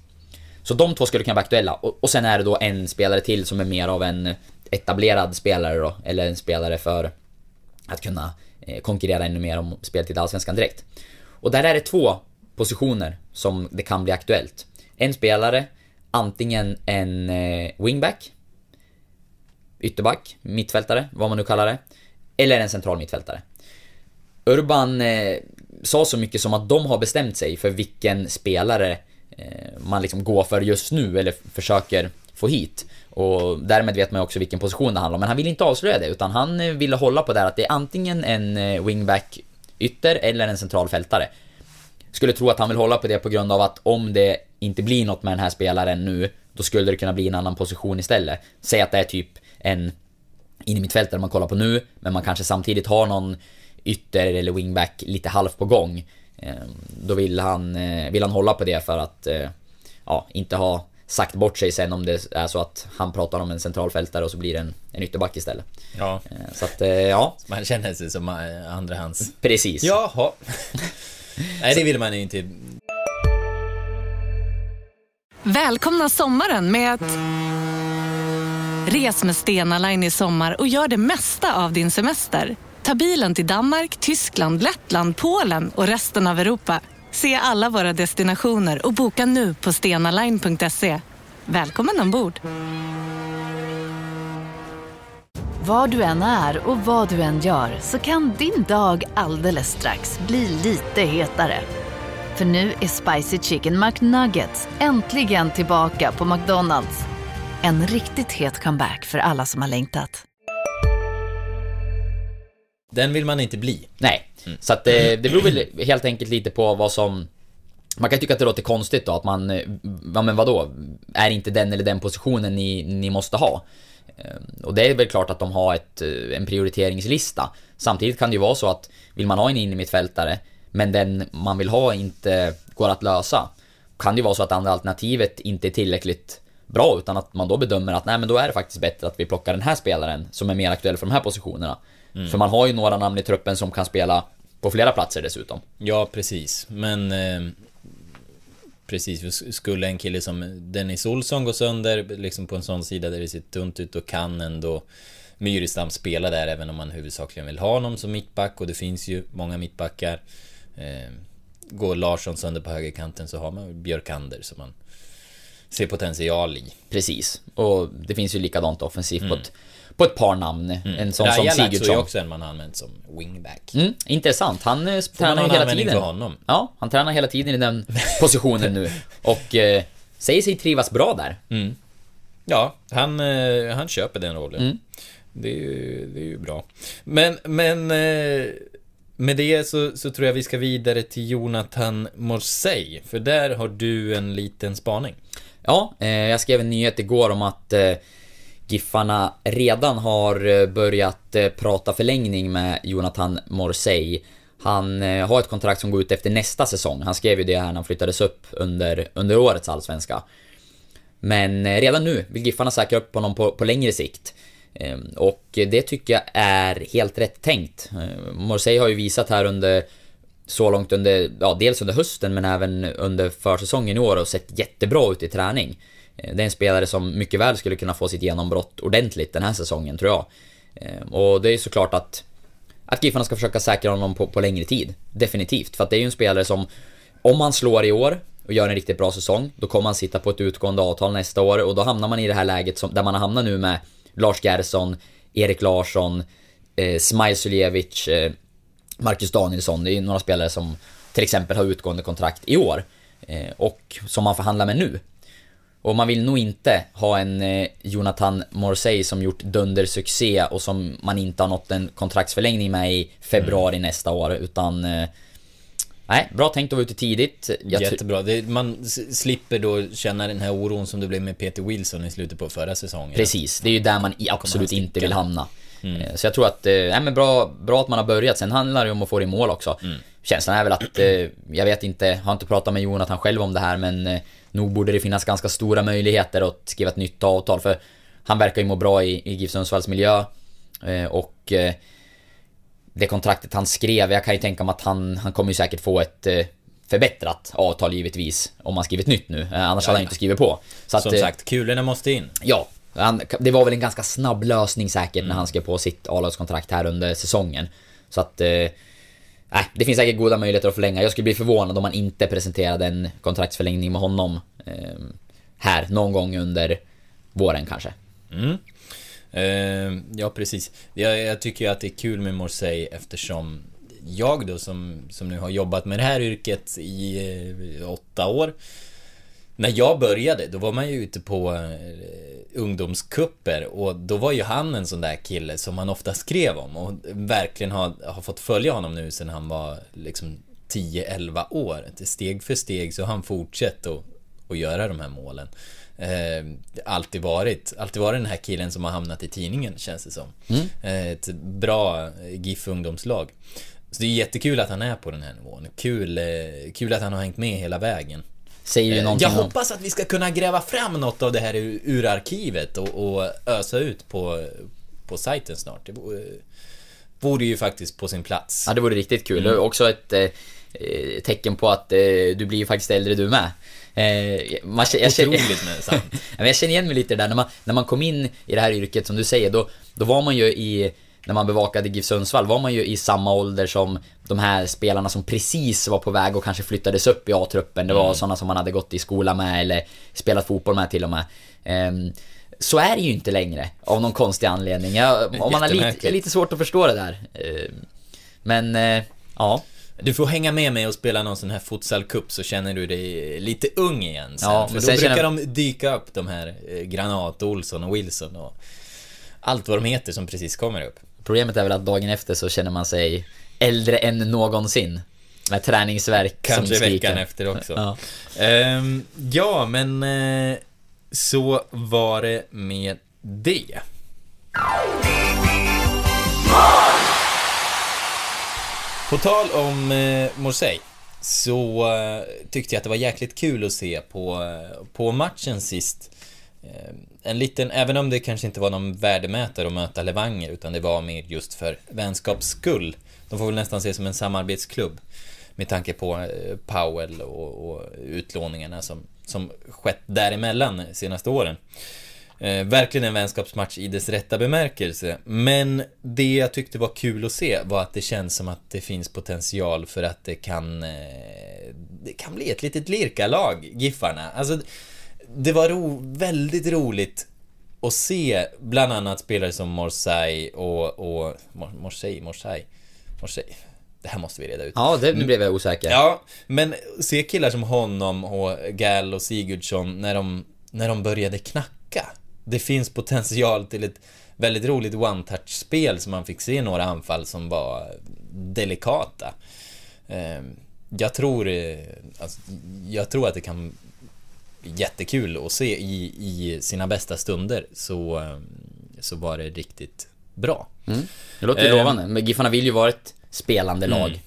Så de två skulle kunna vara aktuella. Och, och sen är det då en spelare till som är mer av en etablerad spelare då, eller en spelare för att kunna eh, konkurrera ännu mer om speltid i Allsvenskan direkt. Och där är det två positioner som det kan bli aktuellt. En spelare, antingen en eh, wingback, ytterback, mittfältare, vad man nu kallar det, eller en central mittfältare. Urban eh, sa så mycket som att de har bestämt sig för vilken spelare Eh, man liksom går för just nu, eller försöker få hit. Och därmed vet man ju också vilken position det handlar om, men han vill inte avslöja det, utan han eh, ville hålla på det här att det är antingen en eh, wingback ytter eller en central fältare. Skulle tro att han vill hålla på det på grund av att om det inte blir något med den här spelaren nu, då skulle det kunna bli en annan position istället. Säg att det är typ en in i mittfältare man kollar på nu, men man kanske samtidigt har någon ytter eller wingback lite halvt på gång. Eh, Då vill han, eh, vill han hålla på det för att eh, ja, inte ha sagt bort sig sen om det är så att han pratar om en centralfältare och så blir det en, en ytterback istället. Ja, Eh, Så att, eh, ja, man känner sig som andrahands. precis. Jaha. Nej, det vill man ju inte. Välkomna sommaren med att... Res med Stena Line i sommar och gör det mesta av din semester. Ta bilen till Danmark, Tyskland, Lettland, Polen och resten av Europa. Se alla våra destinationer och boka nu på stenaline.se. Välkommen ombord! Var du än är och vad du än gör så kan din dag alldeles strax bli lite hetare. För nu är Spicy Chicken McNuggets äntligen tillbaka på McDonalds. En riktigt het comeback för alla som har längtat. Den vill man inte bli. Nej. Så att det, det beror väl helt enkelt lite på vad som... Man kan tycka att det låter konstigt då, att man... eh, Ja men vadå? Är inte den eller den positionen ni, ni måste ha? Eh, Och det är väl klart att de har ett, eh, en prioriteringslista. Samtidigt kan det ju vara så att vill man ha en innermittfältare, men den man vill ha inte går att lösa, kan det ju vara så att andra alternativet inte är tillräckligt bra, utan att man då bedömer att nej men då är det faktiskt bättre att vi plockar den här spelaren som är mer aktuell för de här positionerna. För man har ju några namn i truppen som kan spela på flera platser dessutom. Ja, precis. Men... Eh, precis, skulle en kille som Dennis Olsson gå sönder liksom på en sån sida där det ser tunt ut, då kan ändå Myrestam spela där även om man huvudsakligen vill ha honom som mittback och det finns ju många mittbackar. Eh, går Larsson sönder på högerkanten så har man Björkander som man ser potential i. Precis. Och det finns ju likadant offensivt på, ett, på ett par namn. En sån som Rajalax är ju Sigurdsson. också en man använt som wingback. Mm, intressant. Han eh, man tränar ju hela tiden. för honom? Ja, han tränar hela tiden i den positionen nu. Och eh, säger sig trivas bra där. Ja, han, eh, han köper den rollen. Mm. Det, är ju, det är ju bra. Men, men eh, med det så, så tror jag vi ska vidare till Jonathan Morsey. För där har du en liten spaning. Ja, eh, jag skrev en nyhet igår om att eh, Giffarna redan har eh, börjat eh, prata förlängning med Jonathan Morsey. Han eh, har ett kontrakt som går ut efter nästa säsong. Han skrev ju det här när han flyttades upp under, under årets allsvenska. Men redan nu vill Giffarna säkra upp honom på, på längre sikt. Ehm, och det tycker jag är helt rätt tänkt. Ehm, Morsey har ju visat här under så långt under, ja dels under hösten men även under försäsongen i år och sett jättebra ut i träning. Eh, det är en spelare som mycket väl skulle kunna få sitt genombrott ordentligt den här säsongen tror jag. Eh, och det är såklart att att Giffarna ska försöka säkra honom på, på längre tid. Definitivt. För att det är ju en spelare som, om han slår i år och gör en riktigt bra säsong, då kommer han sitta på ett utgående avtal nästa år och då hamnar man i det här läget som, där man har hamnat nu med Lars Gerson, Erik Larsson, eh, Smile Suljevic, eh, Marcus Danielsson. Det är ju några spelare som till exempel har utgående kontrakt i år. Eh, och som man förhandlar med nu. Och man vill nog inte ha en eh, Jonathan Morsey som gjort dundersuccé och som man inte har nått en kontraktsförlängning med i februari nästa år, utan... Eh, nej, bra tänkt att vara ute tidigt. Jag Jättebra. Det, man slipper då känna den här oron som det blev med Peter Wilson i slutet på förra säsongen. Precis, det är ju där man absolut inte vill hamna. Eh, Så jag tror att, eh, nej men bra, bra att man har börjat, sen handlar det om att få det i mål också. Känslan är väl att, eh, jag vet inte, har inte pratat med Jonathan själv om det här men nog borde det finnas ganska stora möjligheter att skriva ett nytt avtal för han verkar ju må bra i, i GIF Sundsvalls miljö. Eh, Och eh, det kontraktet han skrev, jag kan ju tänka mig att han, han kommer ju säkert få ett eh, förbättrat avtal givetvis om han skrivit nytt nu. Eh, Annars hade han inte skrivit på. Så att, Som eh, sagt, kulorna måste in. Ja, han, det var väl en ganska snabb lösning säkert när han skrev på sitt A-lagskontrakt här under säsongen. Så att... Nej, det finns säkert goda möjligheter att förlänga. Jag skulle bli förvånad om man inte presenterade en kontraktsförlängning med honom eh, här någon gång under våren kanske. Eh, ja, precis. Jag, jag tycker ju att det är kul med Morsey eftersom jag då som, som nu har jobbat med det här yrket i eh, åtta år. När jag började, då var man ju ute på eh, ungdomskupper och då var ju han en sån där kille som man ofta skrev om och verkligen har, har fått följa honom nu sen han var liksom 10-11 år. Steg för steg så har han fortsatt att, att göra de här målen. Eh, alltid varit, alltid varit den här killen som har hamnat i tidningen känns det som. Eh, ett bra GIF ungdomslag. Så det är jättekul att han är på den här nivån. Kul, eh, kul att han har hängt med hela vägen. Säger ju Eh, någonting Jag om... hoppas att vi ska kunna gräva fram något av det här ur, ur arkivet och, och ösa ut på, på sajten snart. Det vore, vore ju faktiskt på sin plats. Ja, det vore riktigt kul. Mm. Också ett eh, eh, tecken på att eh, du blir ju faktiskt äldre du med. Eh, man, kä- jag, känner, jag känner igen mig lite där, när man, när man kom in i det här yrket som du säger, då, då var man ju i, när man bevakade GIF Sundsvall, var man ju i samma ålder som de här spelarna som precis var på väg och kanske flyttades upp i A-truppen. Det var Mm. sådana som man hade gått i skola med eller spelat fotboll med till och med. Ehm, så är det ju inte längre, av någon konstig anledning. Jag, om man har lite, lite svårt att förstå det där. Ehm, men, eh, ja. Du får hänga med mig och spela någon sån här futsal cup så känner du dig lite ung igen sen. Ja, För då sen brukar känner- de dyka upp de här eh, Granat, Olsson och Wilson och allt vad de heter som precis kommer upp. Problemet är väl att dagen efter så känner man sig äldre än någonsin. Med träningsverk Kanske som veckan efter också. Ja. Ehm, ja, men eh, så var det med det. På tal om eh, Morsey så eh, tyckte jag att det var jäkligt kul att se på, eh, på matchen sist. Eh, en liten, även om det kanske inte var någon värdemätare att möta Levanger utan det var mer just för vänskaps skull. De får väl nästan se som en samarbetsklubb med tanke på eh, Powell och, och utlåningarna som, som skett däremellan de senaste åren. Eh, verkligen en vänskapsmatch i dess rätta bemärkelse. Men det jag tyckte var kul att se var att det känns som att det finns potential för att det kan... Eh, det kan bli ett litet lirkalag, Giffarna. Alltså, det var ro, väldigt roligt att se bland annat spelare som Morsay och... och Morsai. Morsay, Morsay, Morsay. Det här måste vi reda ut. Ja, det nu blev jag osäker. Ja, men se killar som honom och Gall och Sigurdsson när de, när de började knacka. Det finns potential till ett väldigt roligt one-touch-spel som man fick se några anfall som var delikata. Ehm, Jag tror, eh, alltså, jag tror att det kan bli jättekul att se i, i sina bästa stunder så, eh, så var det riktigt bra. Det låter ju Eh. lovande. Men Giffarna vill ju vara ett spelande Mm. lag.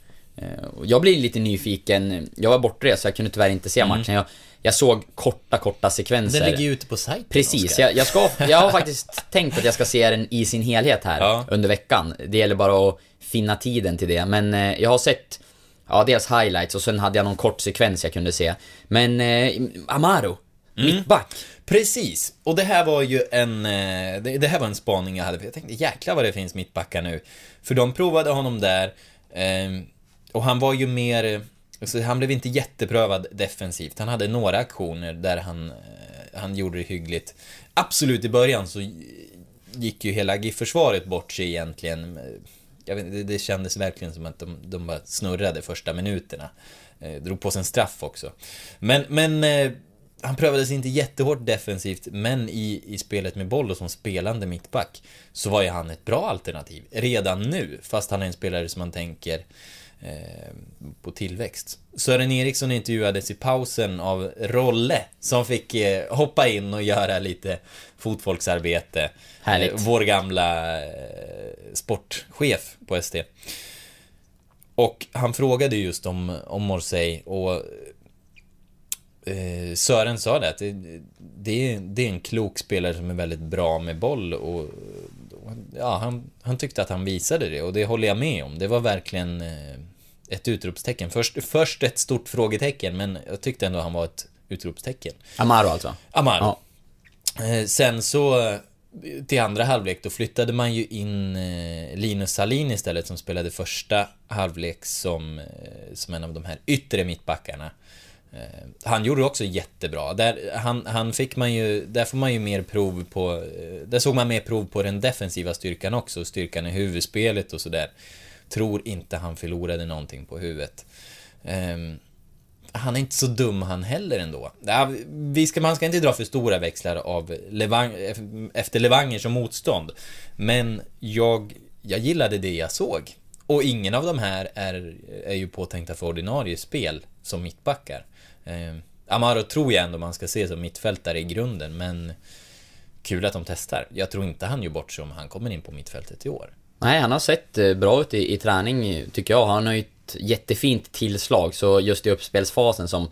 Och Jag blir lite nyfiken. Jag var bortrest så jag kunde tyvärr inte se Mm. matchen. Jag, jag såg korta, korta sekvenser. Den ligger ju ute på sajten, Precis, jag, jag, ska, jag har faktiskt tänkt att jag ska se den i sin helhet här Ja. under veckan. Det gäller bara att finna tiden till det. Men eh, jag har sett, ja dels highlights och sen hade jag någon kort sekvens jag kunde se. Men eh, Amaro, Mm. mittback. Precis, och det här var ju en, eh, det, här var en spaning jag hade, jag tänkte jäklar vad det finns mittbackar nu. För de provade honom där, ehm, och han var ju mer, alltså, han blev inte jätteprövad defensivt. Han hade några aktioner där han, eh, han gjorde det hyggligt. Absolut i början så gick ju hela GIF-försvaret bort sig egentligen. Jag vet, det, kändes verkligen som att de, de bara snurrade första minuterna. Eh, drog på sig en straff också. Men, men han prövades inte jättehårt defensivt, men i, i spelet med boll och som spelande mittback så var ju han ett bra alternativ redan nu, fast han är en spelare som man tänker eh, på tillväxt. Sören Eriksson intervjuades i pausen av Rolle som fick eh, hoppa in och göra lite fotfolksarbete. Härligt. Eh, vår gamla eh, sportchef på SD. Och han frågade just om, om Morsey och Sören sa det att det, är, det är en klok spelare som är väldigt bra med boll och ja, han, han tyckte att han visade det och det håller jag med om. Det var verkligen eh, ett utropstecken. Först, först ett stort frågetecken men jag tyckte ändå han var ett utropstecken. Amaro alltså. Amar. Ja. Eh, Sen så eh, till andra halvlek då flyttade man ju in eh, Linus Salin istället som spelade första halvlek som, eh, som en av de här yttre mittbackarna. Eh, han gjorde också jättebra. Där, han, han fick man ju, där får man ju mer prov på, eh, där såg man mer prov på den defensiva styrkan också, styrkan i huvudspelet och sådär. Tror inte han förlorade någonting på huvudet. Ehm, han är inte så dum han heller ändå. Ja, vi ska, man ska inte dra för stora växlar av Levang, eh, efter Levanger som motstånd. Men jag, jag gillade det jag såg. Och ingen av de här är, är ju påtänkta för ordinarie spel som mittbackar. Eh, Amaro tror jag ändå man ska se som mittfältare i grunden, men kul att de testar. Jag tror inte han gör bort sig om han kommer in på mittfältet i år. Nej, han har sett eh, bra ut i, i träning, tycker jag. Han har ju ett jättefint tillslag, så just i uppspelsfasen som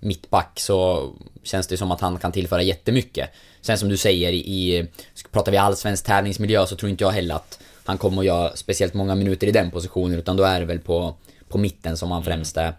mittback så känns det som att han kan tillföra jättemycket. Sen som du säger, i, pratar vi allsvensk tävlingsmiljö så tror inte jag heller att han kommer att göra speciellt många minuter i den positionen, utan då är det väl på, på mitten som han främst är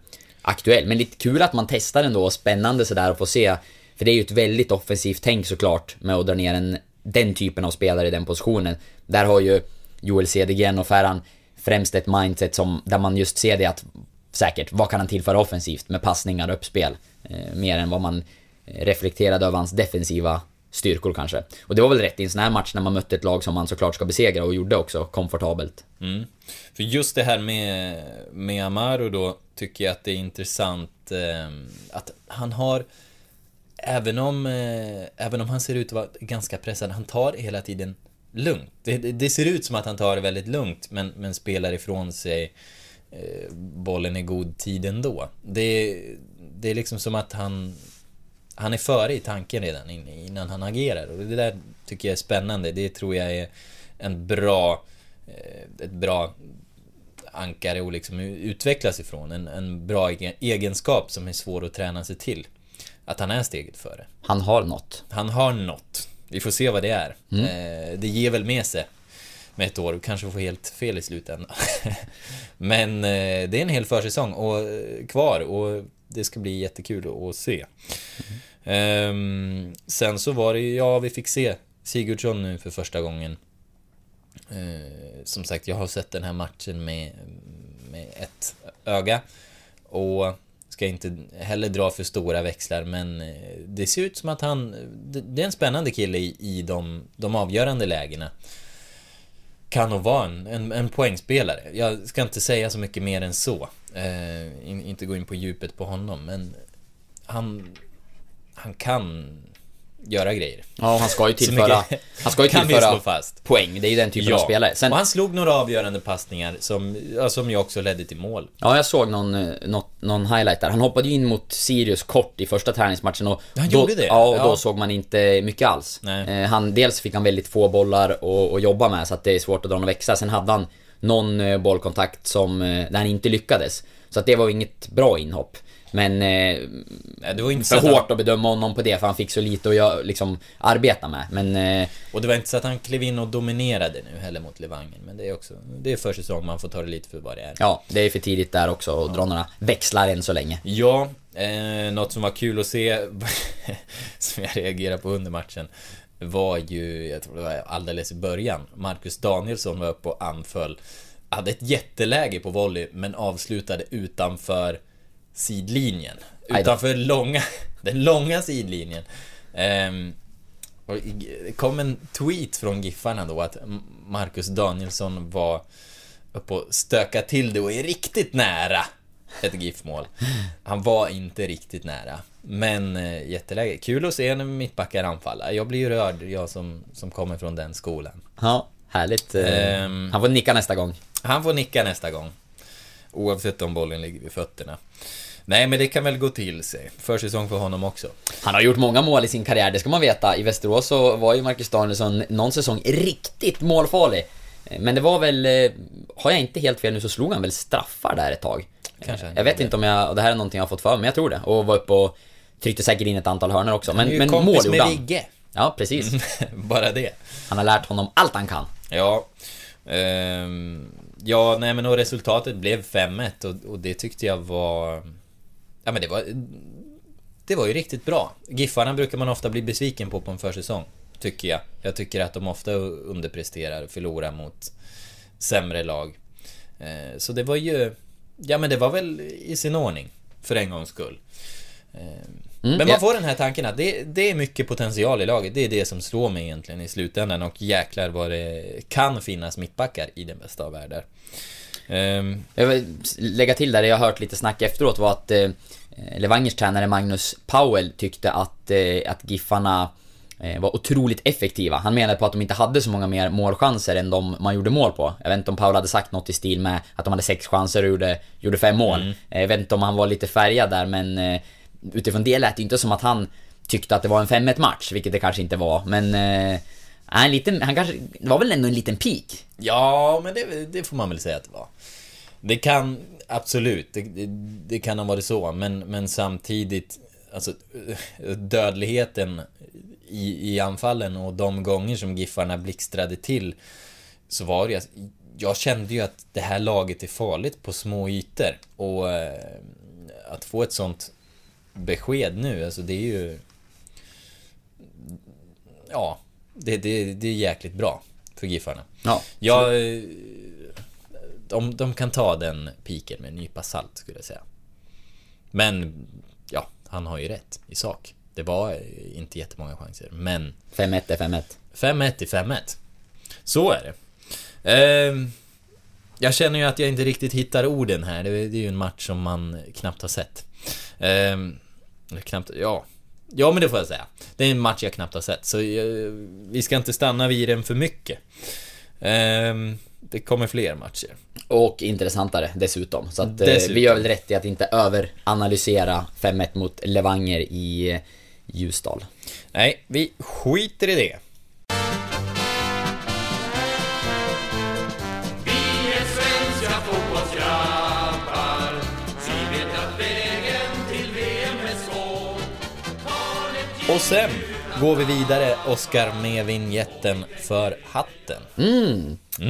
aktuell. Men lite kul att man testar ändå, och spännande sådär att få se. För det är ju ett väldigt offensivt tänk såklart, med att dra ner en, den typen av spelare i den positionen. Där har ju Joel Cedergren och Ferran främst ett mindset som, där man just ser det att säkert, vad kan han tillföra offensivt med passningar och uppspel? Eh, mer än vad man reflekterade över hans defensiva styrkor kanske. Och det var väl rätt i en sån här match när man mötte ett lag som man såklart ska besegra och gjorde också komfortabelt. Mm. För just det här med, med Amaro då, tycker jag att det är intressant eh, att han har Även om, eh, även om han ser ut att vara ganska pressad, han tar hela tiden lugnt. Det, det, ser ut som att han tar det väldigt lugnt, men, men spelar ifrån sig eh, bollen i god tid ändå. Det, det är liksom som att han han är före i tanken redan innan han agerar och det där tycker jag är spännande. Det tror jag är en bra, eh, ett bra ankare att liksom utvecklas ifrån. En, en bra egen- egenskap som är svår att träna sig till. Att han är steget före. Han har något. Han har något. Vi får se vad det är. Eh, det ger väl med sig med ett år. Kanske får helt fel i slutändan. Men eh, det är en hel försäsong och, eh, kvar och det ska bli jättekul att se. Ehm, sen så var det ju, ja vi fick se Sigurdsson nu för första gången. Eh, som sagt, jag har sett den här matchen med, med ett öga. Och ska inte heller dra för stora växlar, men eh, det ser ut som att han... det- Det är en spännande kille i, i de, de avgörande lägena. Kan nog vara en, en, en poängspelare. Jag ska inte säga så mycket mer än så. Eh, in, inte gå in på djupet på honom, men han, han kan göra grejer. Ja, han ska ju tillföra, han ska ju tillföra poäng. Det är ju den typen av spelare. Sen, och han slog några avgörande passningar som, ja, som ju också ledde till mål. Ja, jag såg någon, eh, något, någon highlight där. Han hoppade ju in mot Sirius kort i första träningsmatchen och... Han då, gjorde det? Ja, och då Ja. såg man inte mycket alls. Nej. Eh, han, dels fick han väldigt få bollar att att jobba med, så att det är svårt att dra någon växa. Sen hade han någon eh, bollkontakt som, där han inte lyckades. Så att det var inget bra inhopp. Men eh, Ja, det var inte för hårt att bedöma honom på det, för han fick så lite att göra, liksom, arbeta med. Men eh, Och det var inte så att han klev in och dominerade nu heller mot Levangen. Men det är också, det är försäsong, man får ta det lite för vad det är. ja, det är för tidigt där också att dra några växlar än så länge. Ja, eh, något som var kul att se, som jag reagerade på under matchen, var ju, jag tror det var alldeles i början, Marcus Danielsson var uppe och anföll. Hade ett jätteläge på volley, men avslutade utanför sidlinjen. Utanför långa, den långa sidlinjen. Ehm, och det kom en tweet från Giffarna då att Marcus Danielsson var uppe och stöka till det och är riktigt nära ett GIF-mål. Han var inte riktigt nära. Men eh, jätteläge. Kul att se när mittbackar anfalla. Jag blir ju rörd, jag som, som kommer från den skolan. Ja, härligt. Ehm. Han får nicka nästa gång. Han får nicka nästa gång. Oavsett om bollen ligger vid fötterna. Nej, men det kan väl gå till sig. Försäsong för honom också. Han har gjort många mål i sin karriär, det ska man veta. I Västerås så var ju Marcus Danielsson någon säsong riktigt målfarlig. Eh, Men det var väl, eh, har jag inte helt fel nu så slog han väl straffar där ett tag. Kanske han Jag vet inte om jag, det här är någonting jag har fått för mig, men jag tror det. Och var uppe och tryckte säkert in ett antal hörnor också. Men, men mål gjorde med han. Vigge. Ja, precis. Bara det. Han har lärt honom allt han kan. Ja. Ehm, ja, nej men och resultatet blev 5-1 och, och det tyckte jag var... Ja men det var... Det var ju riktigt bra. Giffarna brukar man ofta bli besviken på på en försäsong. Tycker jag. Jag tycker att de ofta underpresterar och förlorar mot sämre lag. Eh, Så det var ju... Ja men det var väl i sin ordning. För en gångs skull. Eh, Men man ja. får den här tanken att det, det är mycket potential i laget. Det är det som slår mig egentligen i slutändan. Och jäklar vad det kan finnas mittbackar i den bästa av världar. Ehm, Jag vill lägga till där, det jag har hört lite snack efteråt var att eh, Levangers tränare Magnus Powell tyckte att, eh, att Giffarna eh, var otroligt effektiva. Han menade på att de inte hade så många mer målchanser än de man gjorde mål på. Jag vet inte om Powell hade sagt något i stil med att de hade sex chanser och gjorde, gjorde fem mål. Eh, Jag vet inte om han var lite färgad där men eh, utifrån det lät det inte som att han tyckte att det var en 5-1 match, vilket det kanske inte var. Men eh, en liten, han kanske, det var väl ändå en liten peak? Ja, men det, det får man väl säga att det var. Det kan, absolut, det, det, det kan ha varit så, men, men samtidigt, alltså dödligheten i, i anfallen och de gånger som Giffarna blixtrade till, så var det ju, jag kände ju att det här laget är farligt på små ytor. Och eh, att få ett sånt besked nu, alltså det är ju... Ja, det, det, det är jäkligt bra för Giffarna. Ja. Ja, eh, de, de kan ta den piken med en nypa salt skulle jag säga. Men, ja, han har ju rätt i sak. Det var eh, inte jättemånga chanser, men 5-1 är 5-1. 5-1 är 5-1. Så är det. Ehm, jag känner ju att jag inte riktigt hittar orden här. Det är ju en match som man knappt har sett. Eller knappt, ja. Ja, men det får jag säga. Det är en match jag knappt har sett, så eh, vi ska inte stanna vid den för mycket. Ehm, det kommer fler matcher. Och intressantare dessutom. Så att eh, Dessutom. vi gör väl rätt i att inte överanalysera 5-1 mot Levanger i eh, Ljusdal. Nej, vi skiter i det. Och sen går vi vidare, Oskar, med vignetten för hatten.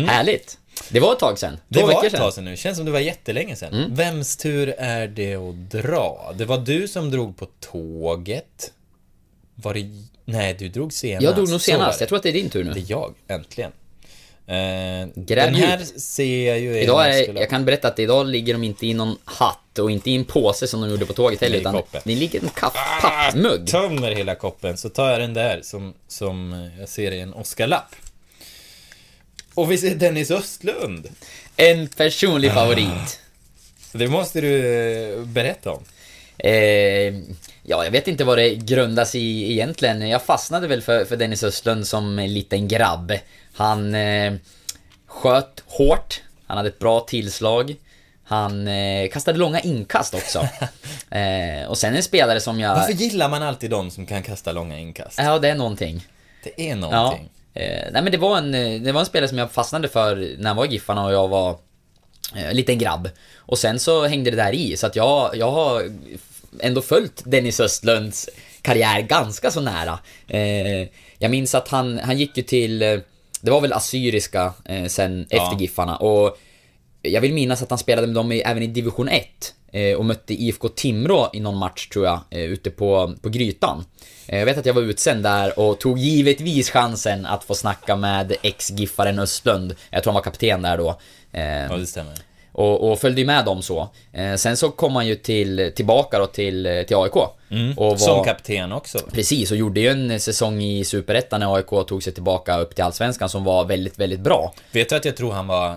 Härligt! Det var ett tag sedan. Det var ett tag sedan nu, känns som det var jättelänge sedan. Vems tur är det att dra? Det var du som drog på tåget. Var det... Nej, du drog senast. Jag drog nog senast. Jag tror att det är din tur nu. Det är jag, äntligen. Eh, den här ser jag ju... är Idag är, jag kan berätta att idag ligger de inte i någon hatt och inte i en påse som de gjorde på tåget heller, utan det ligger en kaff, pappmugg. Tömmer hela koppen, så tar jag den där som, som jag ser i en Oscarlapp. Och vi ser Dennis Östlund. En personlig favorit. Det måste du eh, berätta om. Eh, ja, jag vet inte vad det grundas i egentligen. Jag fastnade väl för, för Dennis Östlund som en liten grabb. Han eh, sköt hårt, han hade ett bra tillslag. Han eh, kastade långa inkast också. eh, och sen en spelare som jag... Varför gillar man alltid de som kan kasta långa inkast? Ja, det är någonting. Det är Ja. någonting. Eh, nej men det var, en, eh, det var en spelare som jag fastnade för när jag var i Giffarna och jag var liten grabb. Och sen så hängde det där i, så att jag, jag har ändå följt Dennis Östlunds karriär ganska så nära. Eh, jag minns att han, han gick ju till, eh, det var väl Assyriska eh, sen efter Giffarna och jag vill minnas att han spelade med dem i, även i division 1 eh, och mötte IFK Timrå i någon match tror jag, eh, ute på, på Grytan. Eh, jag vet att jag var utsänd där och tog givetvis chansen att få snacka med ex-Giffaren Östlund. Jag tror han var kapten där då. Eh, Ja, det stämmer. och, och följde ju med dem så. Eh, sen så kom han ju till, tillbaka då till, till AIK. Och var, Som kapten också. Precis, och gjorde ju en säsong i Superettan när AIK tog sig tillbaka upp till Allsvenskan som var väldigt, väldigt bra. Vet du att jag tror han var, eh,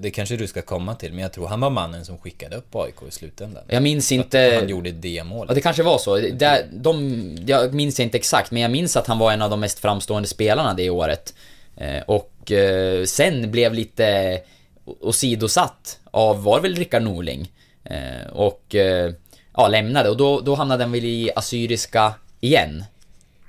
det kanske du ska komma till, men jag tror han var mannen som skickade upp AIK i slutändan. Jag minns Att inte... Han gjorde det målet. Ja, det kanske var så. Det, de, jag minns inte exakt, men jag minns att han var en av de mest framstående spelarna det året. Eh, och eh, sen blev lite åsidosatt av, var väl Rickard Norling? Och ja, lämnade. Och då, då hamnade han väl i Assyriska igen?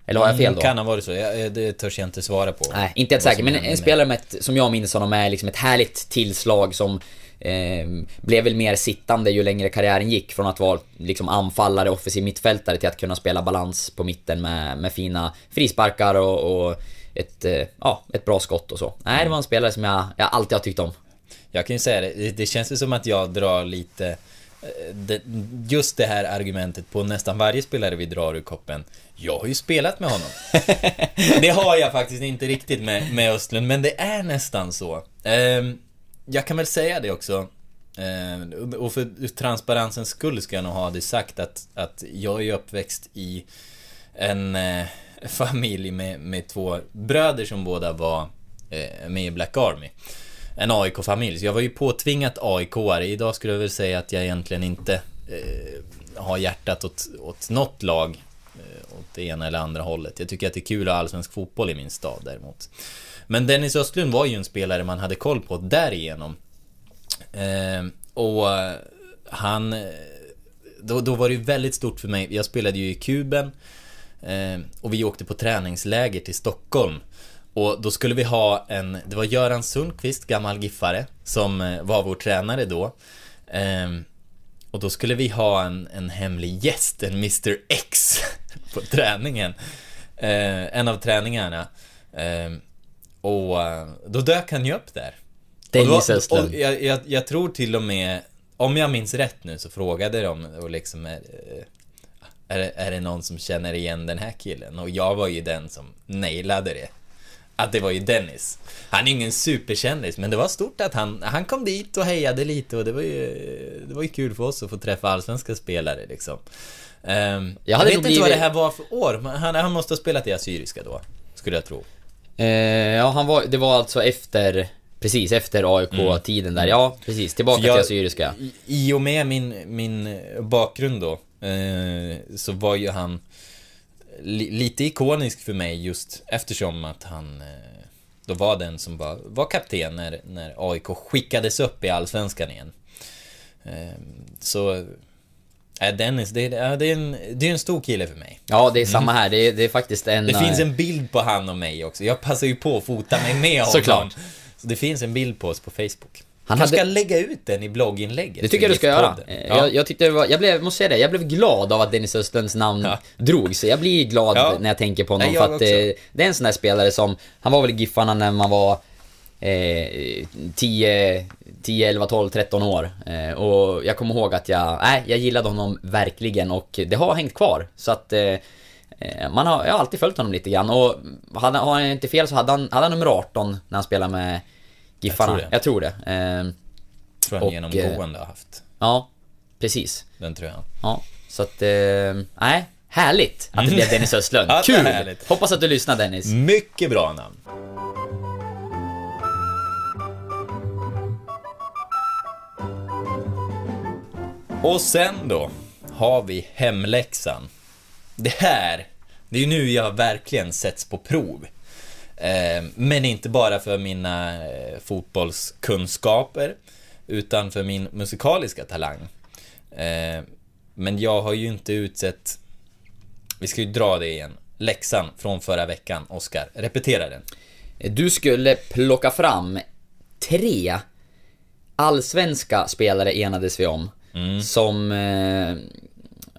Eller har jag fel då? Mm, Kan ha varit så, jag, det törs jag inte svara på. Nej, inte helt säker. Men en med- spelare med ett, som jag minns honom är liksom ett härligt tillslag som eh, blev väl mer sittande ju längre karriären gick. Från att vara liksom anfallare, offensiv mittfältare till att kunna spela balans på mitten med, med fina frisparkar och, och ett, eh, ja, ett bra skott och så. Nej, det var en spelare som jag, jag alltid har tyckt om. Jag kan ju säga det, det- känns ju som att jag drar lite eh, just det här argumentet på nästan varje spelare vi drar ur koppen. Jag har ju spelat med honom. det har jag faktiskt inte riktigt med, med Östlund, men det är nästan så. Ehm, jag kan väl säga det också. Ehm, och för transparensens skull ska jag nog ha det sagt att, att jag är uppväxt i en eh, familj med, med två bröder som båda var eh, med i Black Army. En AIK-familj, så jag var ju påtvingat AIK-are. Idag skulle jag väl säga att jag egentligen inte eh, har hjärtat åt, åt något lag eh, åt det ena eller andra hållet. Jag tycker att det är kul att ha allsvensk fotboll i min stad däremot. Men Dennis Östlund var ju en spelare man hade koll på därigenom. Eh, och han... Eh, då, då var det ju väldigt stort för mig. Jag spelade ju i Kuben. Eh, och vi åkte på träningsläger till Stockholm. Och då skulle vi ha en... Det var Göran Sundqvist, gammal giffare, som eh, var vår tränare då. Eh, och då skulle vi ha en, en hemlig gäst, en Mr X, på träningen. Eh, en av träningarna. Eh, och eh, då dök han ju upp där. Dennis Östlund. och jag, jag, jag tror till och med, om jag minns rätt nu, så frågade de och liksom är, är, det, är det någon som känner igen den här killen? Och jag var ju den som nailade det. Att det var ju Dennis. Han är ingen superkändis, men det var stort att han, han kom dit och hejade lite och det var ju, det var ju kul för oss att få träffa allsvenska spelare liksom. Um, jag, Jag vet inte vad det blivit- här var för år, men han, han måste ha spelat i Assyriska då, skulle jag tro. Eh, ja, han var, det var alltså efter, precis efter AIK-tiden där. Ja, precis. Tillbaka jag- till Assyriska. I, I och med min, min bakgrund då, eh, så var ju han li, lite ikonisk för mig just eftersom att han eh, då var den som var, var kapten när, när AIK skickades upp i Allsvenskan igen. Eh, så, äh, Dennis, det, är- det, är en, det är en stor kille för mig. Ja, det är samma här. Det är, det är faktiskt en... Det eh, finns en bild på han och mig också. Jag passar ju på att fota mig med honom. Såklart. Så det finns en bild på oss på Facebook. Han hade- ska lägga ut den i blogginlägget. Det tycker jag du ska göra. Eh, Ja. Jag, jag tyckte det var, jag blev, måste säga det, jag blev glad av att Dennis Östlunds namn Ja. drogs. Jag blir glad Ja. när jag tänker på honom Nej, för att eh, det är en sån där spelare som, han var väl i Giffarna när man var eh, 10, 10, 11, 12, 13 år. Eh, och jag kommer ihåg att jag, nej, jag gillade honom verkligen och det har hängt kvar. Så att eh, eh, man har, jag har alltid följt honom lite grann och hade, har jag inte fel så hade han, hade han nummer 18 när han spelade med Giffarna. Jag tror det. Jag tror det. Eh, tror han och, genomgående har haft. ja, precis. Den tror jag. Ja, så att... Eh, nej, härligt att det blev Dennis Östlund. Ja, Kul! härligt. Hoppas att du lyssnar Dennis. Mycket bra namn. Och sen då har vi hemläxan. Det här, det är ju nu jag verkligen sätts på prov. Eh, men inte bara för mina eh, fotbollskunskaper, utan för min musikaliska talang. Eh, men jag har ju inte utsett vi ska ju dra det igen. Läxan från förra veckan, Oskar. Repetera den. Du skulle plocka fram tre allsvenska spelare enades vi om. Mm. Som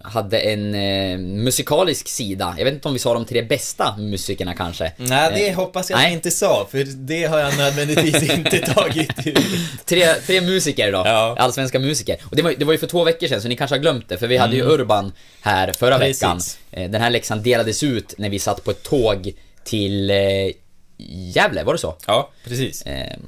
hade en eh, musikalisk sida. Jag vet inte om vi sa de tre bästa musikerna kanske. Nej, det Eh, hoppas jag nej. inte sa, för det har jag nödvändigtvis inte tagit ut. Tre, tre musiker då, Ja. allsvenska musiker. Och det var, det var ju för två veckor sedan så ni kanske har glömt det, för vi hade ju Urban här förra Mm. Precis. veckan. Eh, Den här läxan delades ut när vi satt på ett tåg till eh, Gävle, var det så? Ja, precis. Ehm,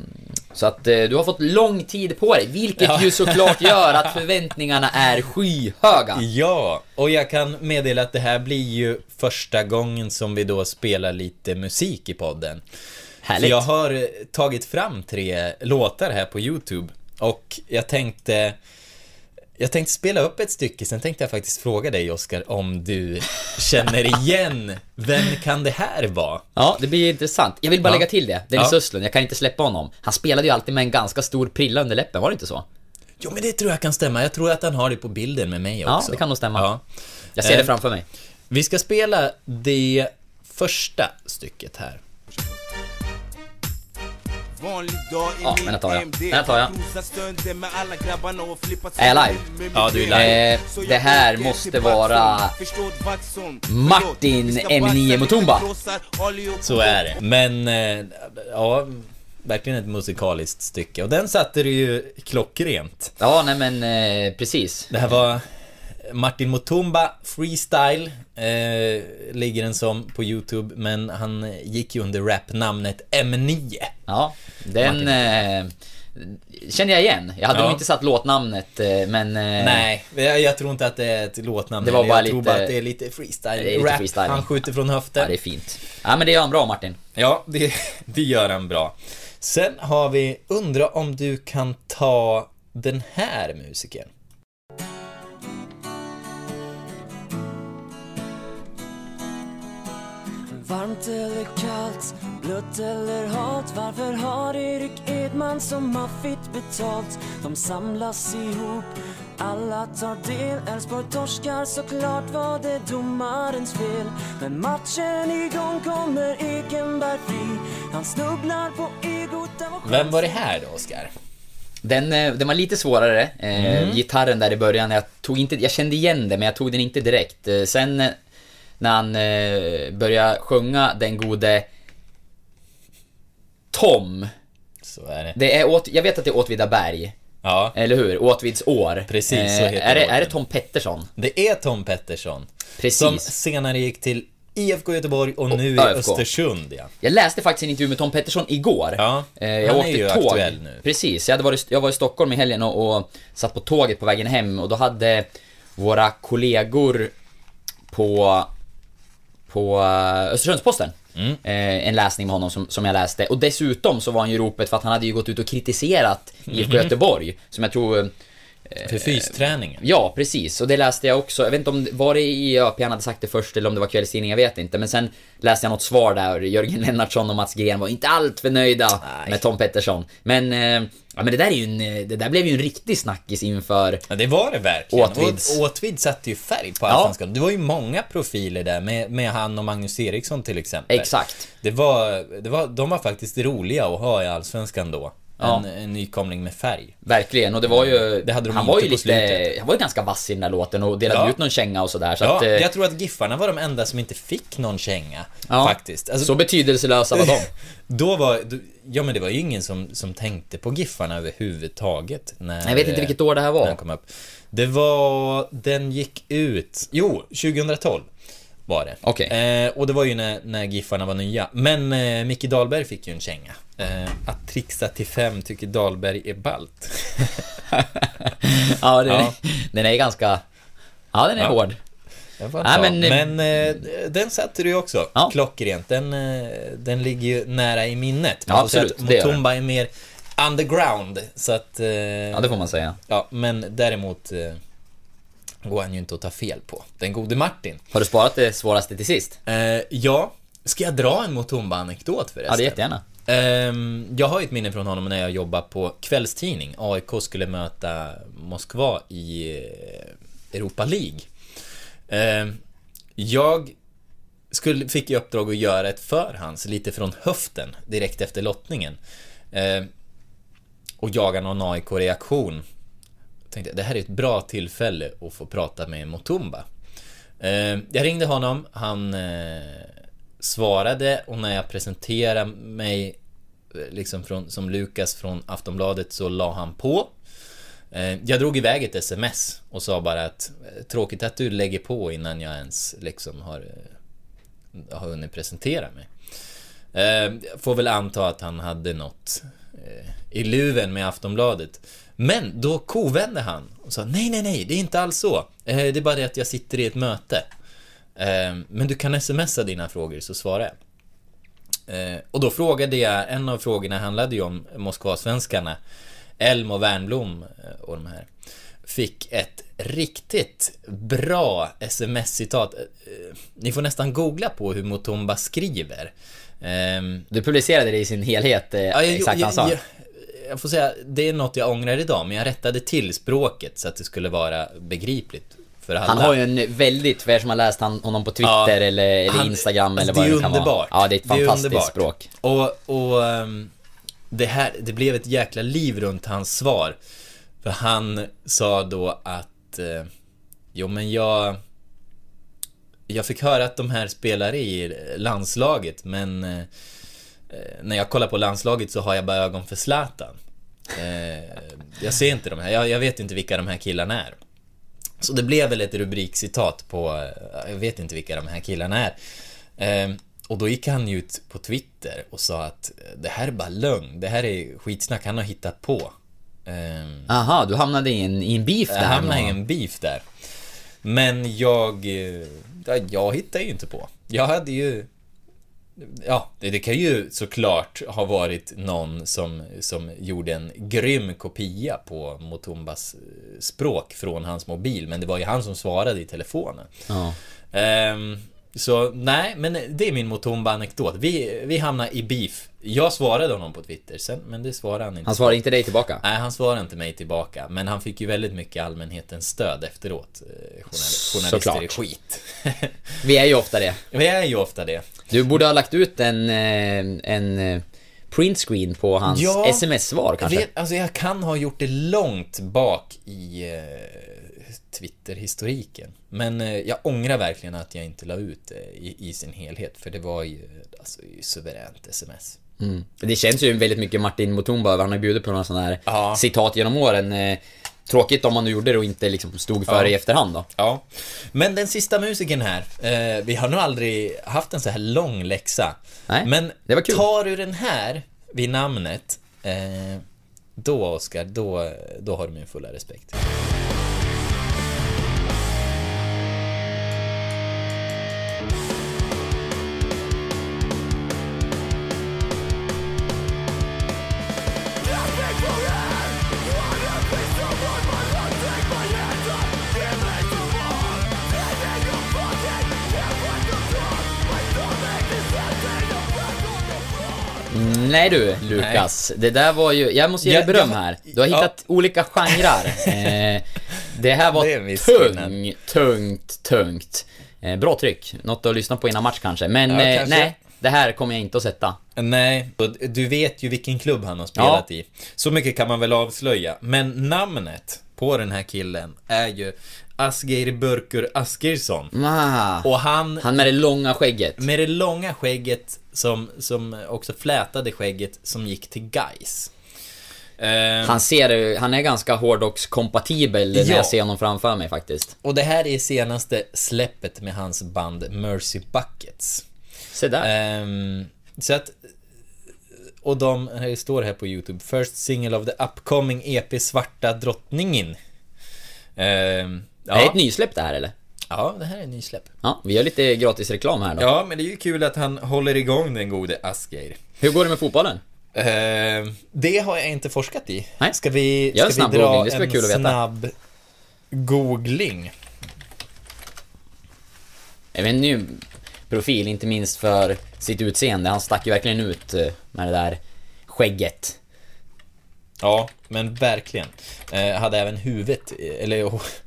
Så att eh, du har fått lång tid på dig, vilket Ja. ju såklart gör att förväntningarna är skyhöga. Ja, och jag kan meddela att det här blir ju första gången som vi då spelar lite musik i podden. Härligt. jag har tagit fram tre låtar här på YouTube och jag tänkte jag tänkte spela upp ett stycke, sen tänkte jag faktiskt fråga dig Oskar om du känner igen Vem kan det här vara? Ja, det blir intressant. Jag vill bara Ja. lägga till det. Dennis Ja. Östlund, jag kan inte släppa honom. Han spelade ju alltid med en ganska stor prilla under läppen, var det inte så? Jo men det tror jag kan stämma, jag tror att han har det på bilden med mig Ja, också. det kan nog stämma. Ja. Jag ser det Eh, framför mig. Vi ska spela det första stycket här. Vanlig dag i Ja, men den tar jag. Den tar jag. Är jag live? Ja, du är live. Eh, det här måste vara. Martin Förlåt, vi ska M9 basta Mutumba. Så är det. Men, eh, ja, verkligen ett musikaliskt stycke. Och den satte du ju klockrent. Ja, nej men eh, precis. Det här var Martin Mutumba Freestyle, eh, ligger den som på YouTube, men han gick ju under rapnamnet M9. Ja, den eh, känner jag igen. Jag hade Ja. nog inte satt låtnamnet, eh, men... Eh, Nej, jag, jag tror inte att det är ett låtnamn. Det var bara jag tror lite- bara att det är lite freestyle. Det är lite Rap, freestyling. han skjuter från Ja, höften. det är fint. Ja, men det gör han bra Martin. Ja, det, det gör han bra. Sen har vi, undra om du kan ta den här musikern. Varmt eller kallt, blött eller halt Varför har Erik Edman så maffigt betalt? De samlas ihop, alla tar del Elfsborg torskar, såklart var det domarens fel Men matchen igång kommer Ekenberg fri Han snubblar på egot, Vem var det här då, Oskar? Den, eh, den var lite svårare, eh, gitarren där i början. Jag, tog inte, jag kände igen det, men jag tog den inte direkt. Eh, sen eh, när han eh, började sjunga den gode Tom. Så är det. Det är åt, jag vet att det är Åtvidaberg, Ja, eller hur? Åtvids år. Precis, så Eh, heter är, det, är det Tom Pettersson? det är Tom Pettersson. Precis. Som senare gick till IFK Göteborg och nu i. Östersund, ja. Jag läste faktiskt en intervju med Tom Pettersson igår. Ja, Eh, jag han är åkte ju tåg. aktuell nu. Precis, jag, hade varit, jag var i Stockholm i helgen och, och satt på tåget på vägen hem och då hade våra kollegor på, på eh, Östersundsposten Mm. eh, en läsning med honom som, som jag läste. Och dessutom så var han ju i ropet för att han hade ju gått ut och kritiserat IFK Göteborg, som jag tror För fysträningen. Ja, precis. Och det läste jag också. Jag vet inte om var det i ÖP han hade sagt det först eller om det var kvällstidning, jag vet inte. Men sen läste jag något svar där Jörgen Lennartsson och Mats Gren var inte allt för nöjda Nej. med Tom Pettersson. Men, eh, ja men det där är ju en, eh, det där blev ju en riktig snackis inför... Ja, det var det verkligen. Åtvids. Och Åtvid satte ju färg på Ja. Allsvenskan. Det var ju många profiler där, med, med han och Magnus Eriksson till exempel. Exakt. Det var, det var, de var faktiskt roliga att ha i Allsvenskan då. Ja. En, en nykomling med färg. Verkligen, och det var ju... Det hade de han var ju på lite... Han var ju ganska vass i den där låten och delade Ja. ut någon känga och sådär. Så Ja, att, eh, jag tror att Giffarna var de enda som inte fick någon känga. ja, Faktiskt. Alltså, Så betydelselösa var de. Då var, ja men det var ju ingen som, som tänkte på Giffarna överhuvudtaget. När, Jag vet inte vilket år det här var. När kom upp. Det var, den gick ut, jo, 2012 var det. Okej. Eh, och det var ju när, när Giffarna var nya. Men eh, Micke Dahlberg fick ju en känga. Eh, att trixa till fem tycker Dahlberg är ballt. ja, det, Ja. den är ganska... Ja, den är Ja. hård. Får Nej, ta. men, men eh, eh, den satte du ju också. Ja. Klockrent. Den, eh, den ligger ju nära i minnet. Ja, absolut, att Mutumba är mer underground. Så att... Eh, Ja, det får man säga. Ja, men däremot eh, går han ju inte att ta fel på. Den gode Martin. Har du sparat det svåraste till sist? Eh, ja, ska jag dra en Mutumba-anekdot förresten? Ja, det är jättegärna. Ehm, jag har ett minne från honom när jag jobbade på kvällstidning. AIK skulle möta Moskva i eh, Europa League. Ehm, jag skulle, fick i uppdrag att göra ett förhands, lite från höften, direkt efter lottningen. Ehm, och jaga någon AIK-reaktion. Tänkte, det här är ett bra tillfälle att få prata med Mutumba. Eh, jag ringde honom, han eh, svarade och när jag presenterade mig eh, liksom från, som Lukas från Aftonbladet så la han på. Eh, Jag drog iväg ett sms och sa bara att eh, tråkigt att du lägger på innan jag ens liksom har, har hunnit presentera mig. Eh, får väl anta att han hade något eh, i luven med Aftonbladet. Men då kovände han och sa nej, nej, nej, det är inte alls så. Eh, det är bara det att jag sitter i ett möte. Eh, men du kan smsa dina frågor så svarar jag. Eh, och då frågade jag, en av frågorna handlade ju om Moskvasvenskarna. Elm och Wernbloom eh, och de här. Fick ett riktigt bra sms-citat. Ni får nästan googla på hur Mutumba skriver. Du publicerade det i sin helhet, Ja, jag, exakt vad han sa. Jag, får säga, det är något jag ångrar idag, men jag rättade till språket så att det skulle vara begripligt för alla. Han har ju en väldigt, för er som har läst han, honom på Twitter Ja, eller, eller han- Instagram eller vad det det kan underbart. vara. Ja, det är ett Det är fantastiskt språk. Och, och ehm, det här, det blev ett jäkla liv runt hans svar. För han sa då att, eh, jo men jag, jag fick höra att de här spelar i landslaget, men eh, när jag kollar på landslaget så har jag bara ögon för Zlatan. Eh, jag ser inte de här, jag, jag vet inte vilka de här killarna är. Så det blev väl ett rubrikcitat på, eh, jag vet inte vilka de här killarna är. Eh, och då gick han ut på Twitter och sa att eh, det här är bara lögn, det här är skitsnack, han har hittat på. Eh, Aha, du hamnade i en, i en beef där. jag hamnade i en beef där. Men jag, eh, ja, jag hittade ju inte på. Jag hade ju, ja, det, det kan ju såklart ha varit någon som, som gjorde en grym kopia på Motumbas eh, språk från hans mobil, men det var ju han som svarade i telefonen. Ja. Ehm, så nej, men det är min Motumba-anekdot. Vi, vi hamnade i beef. Jag svarade honom på Twitter sen, men det svarade han inte. Han svarade inte dig tillbaka? Nej, han svarade inte mig tillbaka. Men han fick ju väldigt mycket allmänhetens stöd efteråt. Eh, Journal- journalister Såklart. är skit. Vi är ju ofta det. Vi är ju ofta det. Du borde ha lagt ut en, eh, en eh, printscreen på hans Ja, sms-svar kanske? vet, alltså jag kan ha gjort det långt bak i Twitter-historiken. Men eh, jag ångrar verkligen att jag inte la ut det i, i sin helhet. För det var ju alltså, ju suveränt sms. Mm. Det känns ju väldigt mycket Martin Mutumba över. Han har bjudit på några sådana här Ja. citat genom åren. Eh, Tråkigt om man nu gjorde det och inte liksom stod för Ja. det i efterhand då. Ja. Men den sista musikern här. Eh, vi har nog aldrig haft en så här lång läxa. Nej, Men det var kul. tar du den här vid namnet, eh, då Oskar, då, då har du min fulla respekt. Nej du, Lukas. Det där var ju... Jag måste ge dig Ja, beröm ja, här. Du har ja. hittat olika genrer. Eh, det här var Det skillnad. tung, tungt, tungt. Eh, bra tryck. Något att lyssna på innan match kanske. Men Ja, eh, kanske. nej, det här kommer jag inte att sätta. Nej, du vet ju vilken klubb han har spelat i. Så mycket kan man väl avslöja. Men namnet på den här killen är ju Asgeir Börkur Asgeirsson. Ah, Och han, han med det långa skägget. med det långa skägget som, som också flätade skägget som gick till Gais. Eh, Han ser, han är ganska hårdrockskompatibel när Ja. jag ser honom framför mig faktiskt. Och det här är senaste släppet med hans band Mercy Buckets. Se där. Ehm, så att... Och de, det står här på YouTube, First single of the upcoming EP Svarta Drottningen. Ehm, Är det ett ja, nysläpp det här eller? ja, det här är nysläpp. Ja, vi gör lite gratis reklam här då. Ja, men det är ju kul att han håller igång den gode Asgeir. Hur går det med fotbollen? Ehm, det har jag inte forskat i. Nej. Ska vi, Gör en ska snabb vi dra googling, det ska en kul att veta. snabb googling? Även ny profil, inte minst för sitt utseende. Han stack ju verkligen ut eh, med det där skägget. Ja, men verkligen. Eh, hade även huvudet, eller hå- hå-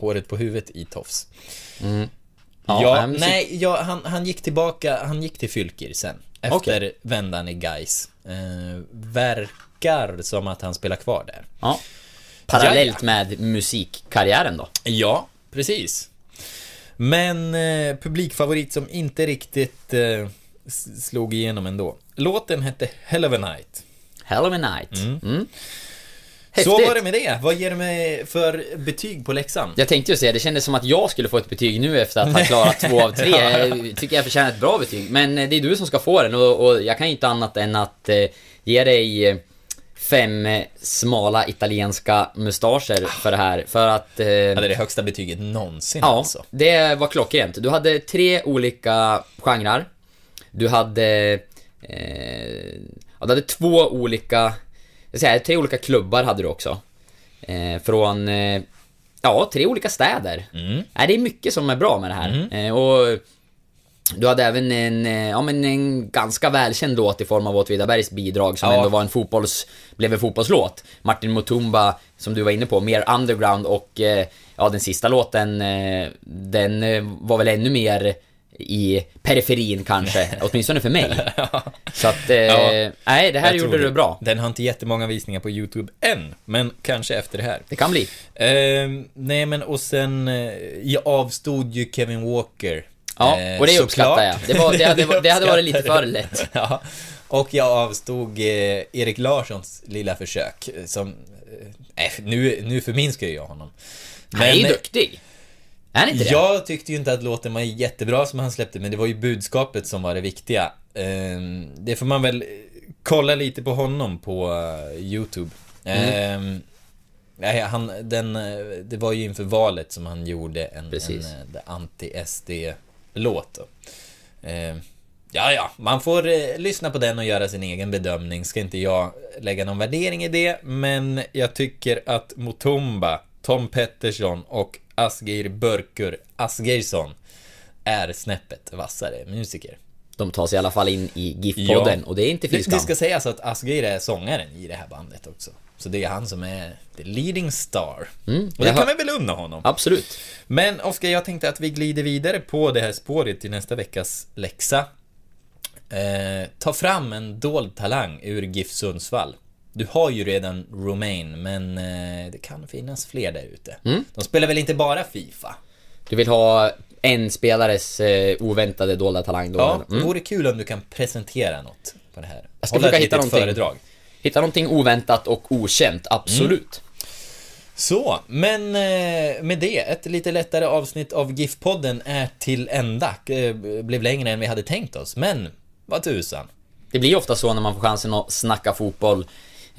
håret på huvudet i tofs. Ja, Ja, äh, musik- nej, ja, han, han gick tillbaka, han gick till Fylkir sen. Efter vändan i Gais. Eh, verkar som att han spelar kvar där. Ja. Parallellt med musikkarriären då. Ja, precis. Men eh, publikfavorit som inte riktigt eh, slog igenom ändå. Låten hette Hell of a Night. Hell of a night. Mm. Så Häftigt. var det med det. Vad ger du mig för betyg på läxan? Jag tänkte ju säga, det kändes som att jag skulle få ett betyg nu efter att ha klarat två av tre. Jag tycker jag förtjänar ett bra betyg. Men eh, det är du som ska få den och, och jag kan inte annat än att eh, ge dig eh, fem eh, smala italienska mustascher för det här. För att... Eh, Ja, det är det högsta betyget någonsin Ja, alltså. det var klockrent. Du hade tre olika genrer. Du hade... Eh, ja, du hade två olika... Jag säger, tre olika klubbar hade du också. Eh, från... Eh, ja, tre olika städer. Mm. Nej, det är mycket som är bra med det här. Eh, och du hade även en, eh, ja, men en ganska välkänd låt i form av Åtvidabergs bidrag som Ja. ändå var en fotbolls, blev en fotbollslåt. Martin Mutumba, som du var inne på, mer underground och eh, ja, den sista låten, eh, den eh, var väl ännu mer i periferin kanske, åtminstone för mig. Så att, eh, Ja, nej, det här gjorde du bra. Den har inte jättemånga visningar på YouTube än, men kanske efter det här. Det kan bli. Ehm, nej men och sen, eh, jag avstod ju Kevin Walker. Ja, Eh, och det såklart. uppskattar jag. Det, var, det, hade, det hade varit lite för lätt. ja. Och jag avstod eh, Erik Larssons lilla försök, eh, som... Eh, nu, nu förminskar jag honom. Han är ju duktig. Är inte det? Jag tyckte ju inte att låten var jättebra som han släppte, men det var ju budskapet som var det viktiga. Ehm, Det får man väl kolla lite på honom på eh, YouTube. Ehm, Nej, han, den, eh, det var ju inför valet som han gjorde en, Precis. en eh, anti-SD-låt. Ehm, Ja, ja, man får eh, lyssna på den och göra sin egen bedömning. Ska inte jag lägga någon värdering i det, men jag tycker att Mutumba, Tom Pettersson och Asgeir Börkur Asgeirsson är snäppet vassare musiker. De tar sig i alla fall in i GIF-podden och det är inte fy det, det ska sägas att Asgeir är sångaren i det här bandet också. Så det är han som är the leading star. Mm, och det kan vi väl unna honom. Absolut. Men Oskar, jag tänkte att vi glider vidare på det här spåret till nästa veckas läxa. Eh, ta fram en dold talang ur GIF Sundsvall. Du har ju redan Romain, men eh, det kan finnas fler där ute. Mm. De spelar väl inte bara Fifa? Du vill ha en spelares eh, oväntade dolda talang då? Ja, eller? det mm. vore kul om du kan presentera något på det här. Jag ska Hålla försöka hitta någonting. föredrag. Hitta någonting oväntat och okänt, absolut. Så, men eh, med det, ett lite lättare avsnitt av GIF-podden är till ända. Blev längre än vi hade tänkt oss, men vad tusan. Det blir ofta så när man får chansen att snacka fotboll.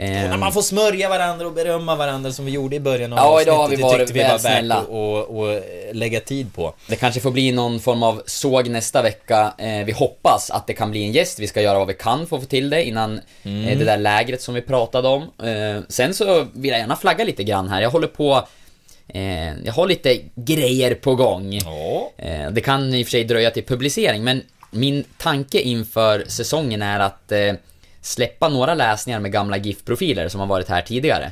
Ehm, när man får smörja varandra och berömma varandra som vi gjorde i början av Ja, idag har vi varit vi var väl snälla. och, och lägga tid på. Det kanske får bli någon form av såg nästa vecka. Eh, vi hoppas att det kan bli en gäst. Vi ska göra vad vi kan för att få till det innan Mm. eh, det där lägret som vi pratade om. Eh, sen så vill jag gärna flagga lite grann här. Jag håller på... Eh, jag har lite grejer på gång. Ja. Eh, det kan i och för sig dröja till publicering, men min tanke inför säsongen är att eh, släppa några läsningar med gamla GIF-profiler som har varit här tidigare.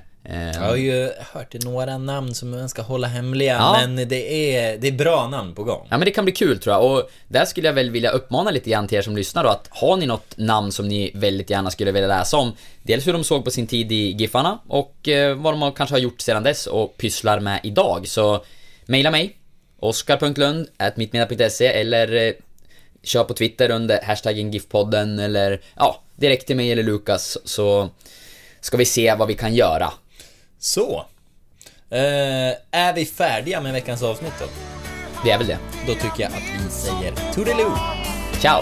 Jag har ju hört några namn som man ska hålla hemliga, Ja. men det är, det är bra namn på gång. Ja men det kan bli kul tror jag och där skulle jag väl vilja uppmana lite grann till er som lyssnar då att har ni något namn som ni väldigt gärna skulle vilja läsa om Dels hur de såg på sin tid i Giffarna och eh, vad de har- kanske har gjort sedan dess och pysslar med idag så Maila mig Oskar.lund mittmedel.se eller eh, Kör på Twitter under hashtaggen GIF-podden eller ja, direkt till mig eller Lukas så Ska vi se vad vi kan göra Så. Eh, är vi färdiga med veckans avsnitt då? Det är väl det. Då tycker jag att vi säger toodaloo! Ciao!